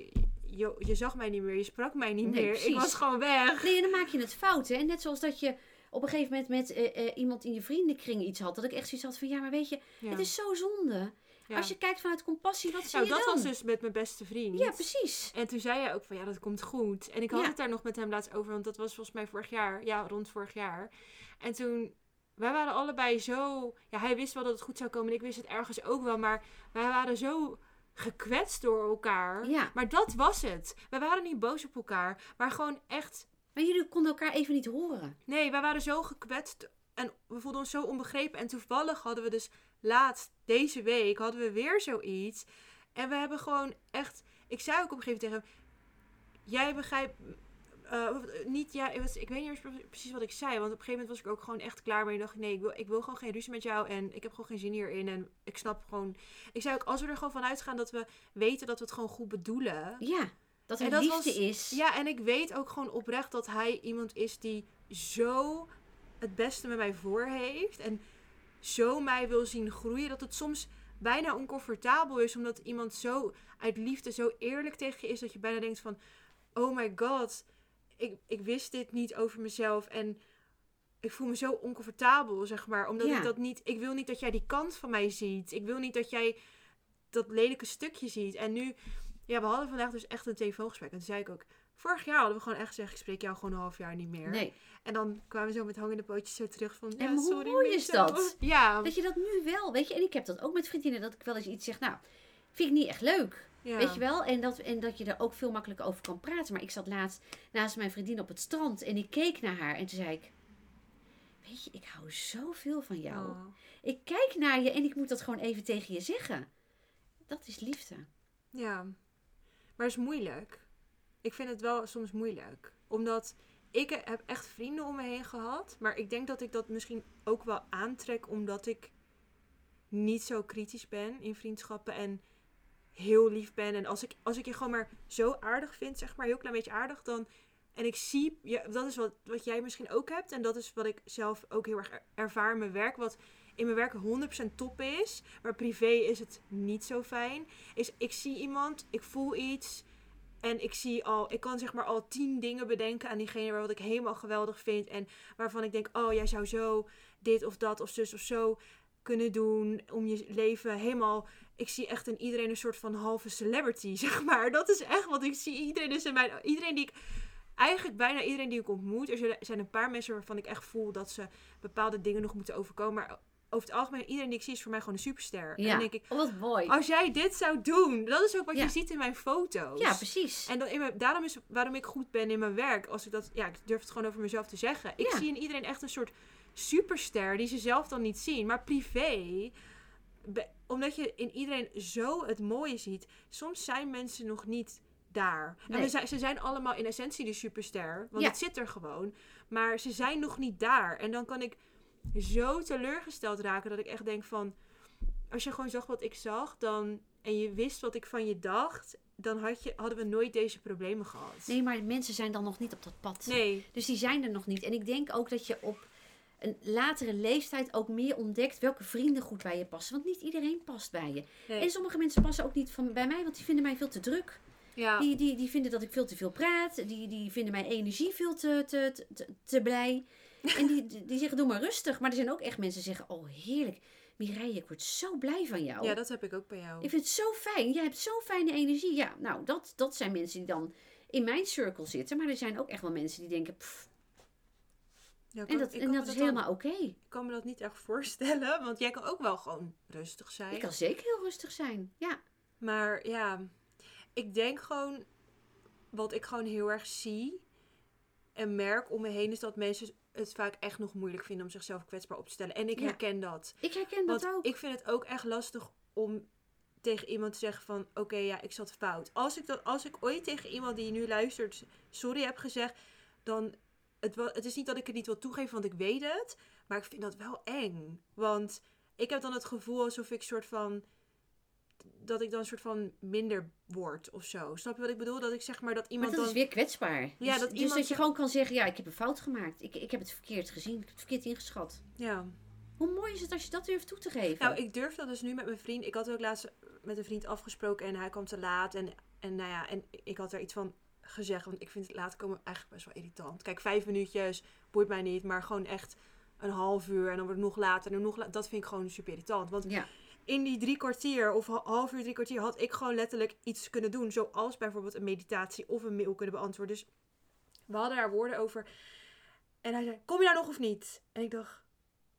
Je, je zag mij niet meer, je sprak mij niet Nee, meer. Ik was gewoon weg. Nee, en dan maak je het fout. Hè? Net zoals dat je op een gegeven moment met eh, eh, iemand in je vriendenkring iets had. Dat ik echt zoiets had van, ja, maar weet je, Ja. het is zo zonde. Ja. Als je kijkt vanuit compassie, wat zie nou, je dat dan? was dus met mijn beste vriend. Ja, precies. En toen zei hij ook van ja, dat komt goed. En ik had Ja. het daar nog met hem laatst over, want dat was volgens mij vorig jaar. Ja, rond vorig jaar. En toen, wij waren allebei zo. Ja, hij wist wel dat het goed zou komen en ik wist het ergens ook wel. Maar wij waren zo gekwetst door elkaar. Ja, Maar dat was het. Wij waren niet boos op elkaar, maar gewoon echt. maar jullie konden elkaar even niet horen. Nee, wij waren zo gekwetst en we voelden ons zo onbegrepen. En toevallig hadden we dus laatst, deze week, hadden we weer zoiets. En we hebben gewoon echt... Ik zei ook op een gegeven moment tegen hem... Jij begrijpt... eh, of, niet, ja, ik, was- ik weet niet meer precies wat ik zei. Want op een gegeven moment was ik ook gewoon echt klaar mee. En dacht nee, ik wil, ik wil gewoon geen ruzie met jou. En ik heb gewoon geen zin hierin. En ik snap gewoon... Ik zei ook, als we er gewoon van uitgaan dat we weten dat we het gewoon goed bedoelen. Ja, dat dat liefde was- is. Ja, en ik weet ook gewoon oprecht dat hij iemand is die zo het beste met mij voor heeft. En zo mij wil zien groeien. Dat het soms bijna oncomfortabel is. Omdat iemand zo uit liefde zo eerlijk tegen je is. Dat je bijna denkt van... Oh my god. Ik, ik wist dit niet over mezelf. En ik voel me zo oncomfortabel, zeg maar. Omdat Ja. ik dat niet... Ik wil niet dat jij die kant van mij ziet. Ik wil niet dat jij dat lelijke stukje ziet. En nu... Ja, we hadden vandaag dus echt een telefoongesprek. En toen zei ik ook... Vorig jaar hadden we gewoon echt gezegd... Ik spreek jou gewoon een half jaar niet meer. Nee, En dan kwamen we zo met hangende pootjes zo terug van... En ja, hoe sorry, mooi is Michel." dat? Ja. dat je dat nu wel, weet je. En ik heb dat ook met vriendinnen, dat ik wel eens iets zeg, nou, vind ik niet echt leuk. Ja. Weet je wel? En dat, en dat je er ook veel makkelijker over kan praten. Maar ik zat laatst naast mijn vriendin op het strand en ik keek naar haar en toen zei ik... Weet je, ik hou zoveel van jou. Oh. Ik kijk naar je en ik moet dat gewoon even tegen je zeggen. Dat is liefde. Ja. Maar het is moeilijk. Ik vind het wel soms moeilijk. Omdat ik heb echt vrienden om me heen gehad. Maar ik denk dat ik dat misschien ook wel aantrek. Omdat ik niet zo kritisch ben in vriendschappen. En heel lief ben. En als ik, als ik je gewoon maar zo aardig vind. Zeg maar heel klein beetje aardig. Dan, en ik zie. Ja, dat is wat, wat jij misschien ook hebt. En dat is wat ik zelf ook heel erg er- ervaar in mijn werk. Wat in mijn werk 100% top is. Maar privé is het niet zo fijn is ik zie iemand, ik voel iets en ik zie al, ik kan zeg maar al tien dingen bedenken aan diegene waar wat ik helemaal geweldig vind en waarvan ik denk, oh jij zou zo dit of dat of zus of zo kunnen doen om je leven helemaal. Ik zie echt in iedereen een soort van halve celebrity, zeg maar. Dat is echt wat ik zie. Iedereen is in mijn, iedereen die ik eigenlijk bijna iedereen die ik ontmoet. Er zijn een paar mensen waarvan ik echt voel dat ze bepaalde dingen nog moeten overkomen. Maar over het algemeen, iedereen die ik zie is voor mij gewoon een superster. En Ja. dan denk ik, Oh, wat mooi. als jij dit zou doen, dat is ook wat Ja. je ziet in mijn foto's. Ja, precies. En dan in mijn, daarom is waarom ik goed ben in mijn werk. Als ik dat, ja, ik durf het gewoon over mezelf te zeggen. Ik Ja. zie in iedereen echt een soort superster die ze zelf dan niet zien. Maar privé, omdat je in iedereen zo het mooie ziet. Soms zijn mensen nog niet daar. En Nee. zijn, ze zijn allemaal in essentie de superster. Want Ja. het zit er gewoon. Maar ze zijn nog niet daar. En dan kan ik zo teleurgesteld raken dat ik echt denk van... Als je gewoon zag wat ik zag, dan, en je wist wat ik van je dacht... Dan had je, hadden we nooit deze problemen gehad. Nee, maar mensen zijn dan nog niet op dat pad. Nee. Dus die zijn er nog niet. En ik denk ook dat je op een latere leeftijd ook meer ontdekt welke vrienden goed bij je passen. Want niet iedereen past bij je. nee. En sommige mensen passen ook niet van, bij mij, want die vinden mij veel te druk. ja. Die, die, die vinden dat ik veel te veel praat. Die, die vinden mijn energie veel te, te, te, te blij. En die, die, zeggen, doe maar rustig. Maar er zijn ook echt mensen die zeggen, oh heerlijk. Mireille, ik word zo blij van jou. ja, dat heb ik ook bij jou. Ik vind het zo fijn. Jij hebt zo'n fijne energie. Ja, nou, dat, dat zijn mensen die dan in mijn circle zitten. Maar er zijn ook echt wel mensen die denken, pff, Ja, en dat, en dat is helemaal oké. Ik kan me dat niet echt voorstellen, want jij kan ook wel gewoon rustig zijn. Ik kan zeker heel rustig zijn. Ja, Maar ja, ik denk gewoon, wat ik gewoon heel erg zie en merk om me heen, is dat mensen het vaak echt nog moeilijk vinden om zichzelf kwetsbaar op te stellen. En ik Ja. herken dat. ik herken Want dat ook. ik vind het ook echt lastig om tegen iemand te zeggen van... Oké, ja, ik zat fout. Als ik, dat, als ik ooit tegen iemand die nu luistert sorry heb gezegd... Dan... Het, het is niet dat ik het niet wil toegeven, want ik weet het. Maar ik vind dat wel eng. Want ik heb dan het gevoel alsof ik soort van... Dat ik dan een soort van minder word of zo. Snap je wat ik bedoel? Dat ik zeg maar dat maar iemand dat dan... is weer kwetsbaar. Ja, dus, dat dus iemand dat je gewoon kan zeggen, ja, ik heb een fout gemaakt. Ik, ik heb het verkeerd gezien. Ik heb het verkeerd ingeschat. Ja. Hoe mooi is het als je dat durft toe te geven? Nou, ik durf dat dus nu met mijn vriend. Ik had ook laatst met een vriend afgesproken en hij kwam te laat. En, en nou ja, en ik had er iets van gezegd. Want ik vind het laat komen eigenlijk best wel irritant. Kijk, vijf minuutjes boeit mij niet. Maar gewoon echt een half uur en dan wordt het nog later. En nog la- dat vind ik gewoon super irritant. Want Ja, in die drie kwartier of ha- half uur, drie kwartier had ik gewoon letterlijk iets kunnen doen. Zoals bijvoorbeeld een meditatie of een mail kunnen beantwoorden. Dus we hadden daar woorden over. En hij zei, kom je nou nog of niet? En ik dacht,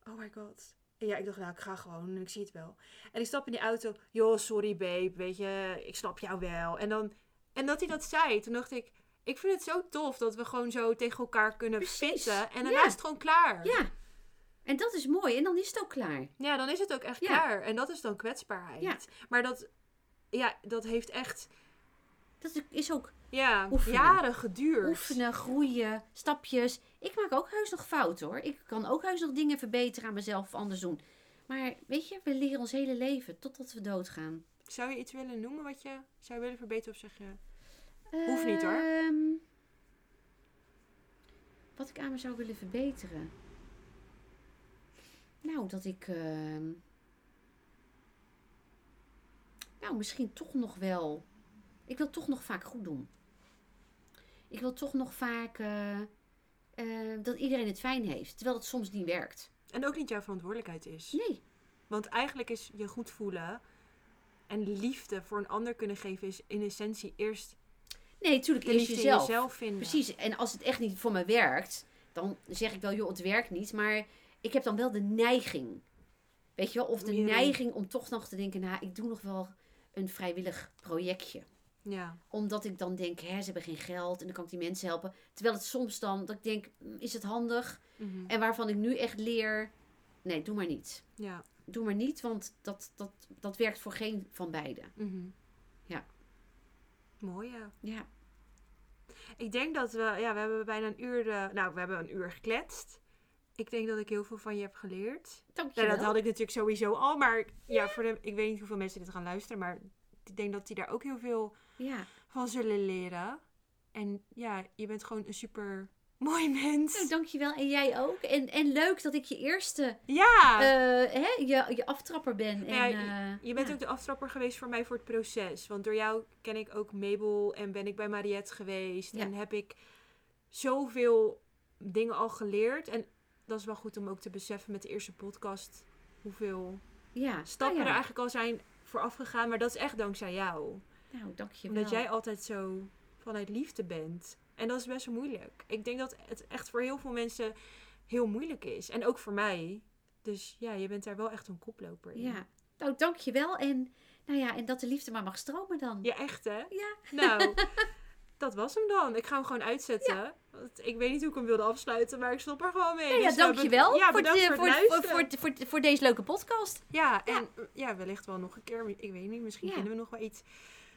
oh my god. En ja, ik dacht, nou, ik ga gewoon en ik zie het wel. En ik stap in die auto. Joh, sorry babe, weet je, ik snap jou wel. En, dan, en dat hij dat zei, toen dacht ik, ik vind het zo tof dat we gewoon zo tegen elkaar kunnen Precies. fitten. En daarna Ja. is het gewoon klaar. ja. En dat is mooi. En dan is het ook klaar. Ja, dan is het ook echt Ja. klaar. En dat is dan kwetsbaarheid. Ja. Maar dat, ja, dat heeft echt Dat is ook ja, Oefenen. jaren geduurd. oefenen, groeien, stapjes. Ik maak ook heus nog fouten hoor. Ik kan ook heus nog dingen verbeteren aan mezelf of anders doen. Maar weet je, we leren ons hele leven totdat we doodgaan. Zou je iets willen noemen wat je zou willen verbeteren of zeg je... Hoeft niet, hoor. Ehm, wat ik aan me zou willen verbeteren. Nou, dat ik. ehm, nou, misschien toch nog wel. Ik wil toch nog vaak goed doen. Ik wil toch nog vaak eh, eh, dat iedereen het fijn heeft. Terwijl het soms niet werkt. En ook niet jouw verantwoordelijkheid is. Nee. Want eigenlijk is je goed voelen en liefde voor een ander kunnen geven... is in essentie eerst Nee, natuurlijk eerst jezelf. in jezelf vinden. Precies. En als het echt niet voor me werkt, dan zeg ik wel, joh, het werkt niet. Maar ik heb dan wel de neiging. Weet je wel? Of de neiging om toch nog te denken, nou, ik doe nog wel een vrijwillig projectje. Ja. Omdat ik dan denk, hè, ze hebben geen geld en dan kan ik die mensen helpen. Terwijl het soms dan, dat ik denk, "Mm, is het handig? Mhm. En waarvan ik nu echt leer, nee, doe maar niet. Ja. Doe maar niet, want dat, dat, dat werkt voor geen van beiden. Mhm. Ja. Mooi, ja. Ja, Ik denk dat we... Ja, we hebben bijna een uur... eh, nou, we hebben een uur gekletst. Ik denk dat ik heel veel van je heb geleerd. dankjewel. Nou, dat had ik natuurlijk sowieso al. Maar ja, voor de, ik weet niet hoeveel mensen dit gaan luisteren. Maar ik denk dat die daar ook heel veel Ja, van zullen leren. En ja, je bent gewoon een super mooi mens. nou, dankjewel. En jij ook. En, en leuk dat ik je eerste ja, eh, hè, je, je aftrapper ben. En, Ja, eh, je bent ja. ook de aftrapper geweest voor mij voor het proces. Want door jou ken ik ook Mabel en ben ik bij Mariette geweest. Ja. En heb ik zoveel dingen al geleerd. En dat is wel goed om ook te beseffen met de eerste podcast. Hoeveel ja, stappen nou er eigenlijk al zijn vooraf gegaan. Maar dat is echt dankzij jou. Nou, dankjewel. Omdat jij altijd zo vanuit liefde bent. En dat is best wel moeilijk. Ik denk dat het echt voor heel veel mensen heel moeilijk is. En ook voor mij. Dus ja, je bent daar wel echt een koploper in. Ja. Nou, dankjewel. En, nou ja, en dat de liefde maar mag stromen dan. Ja, echt hè? Ja. Nou, dat was hem dan. Ik ga hem gewoon uitzetten. Want ik weet niet hoe ik hem wilde afsluiten, maar ik stop er gewoon mee. Nou ja, Dus, dankjewel Ja, voor, de- voor, voor, voor, voor, voor, voor deze leuke podcast. Ja, en ja. wellicht wel nog een keer. Ik weet niet, misschien Ja. vinden we nog wel iets.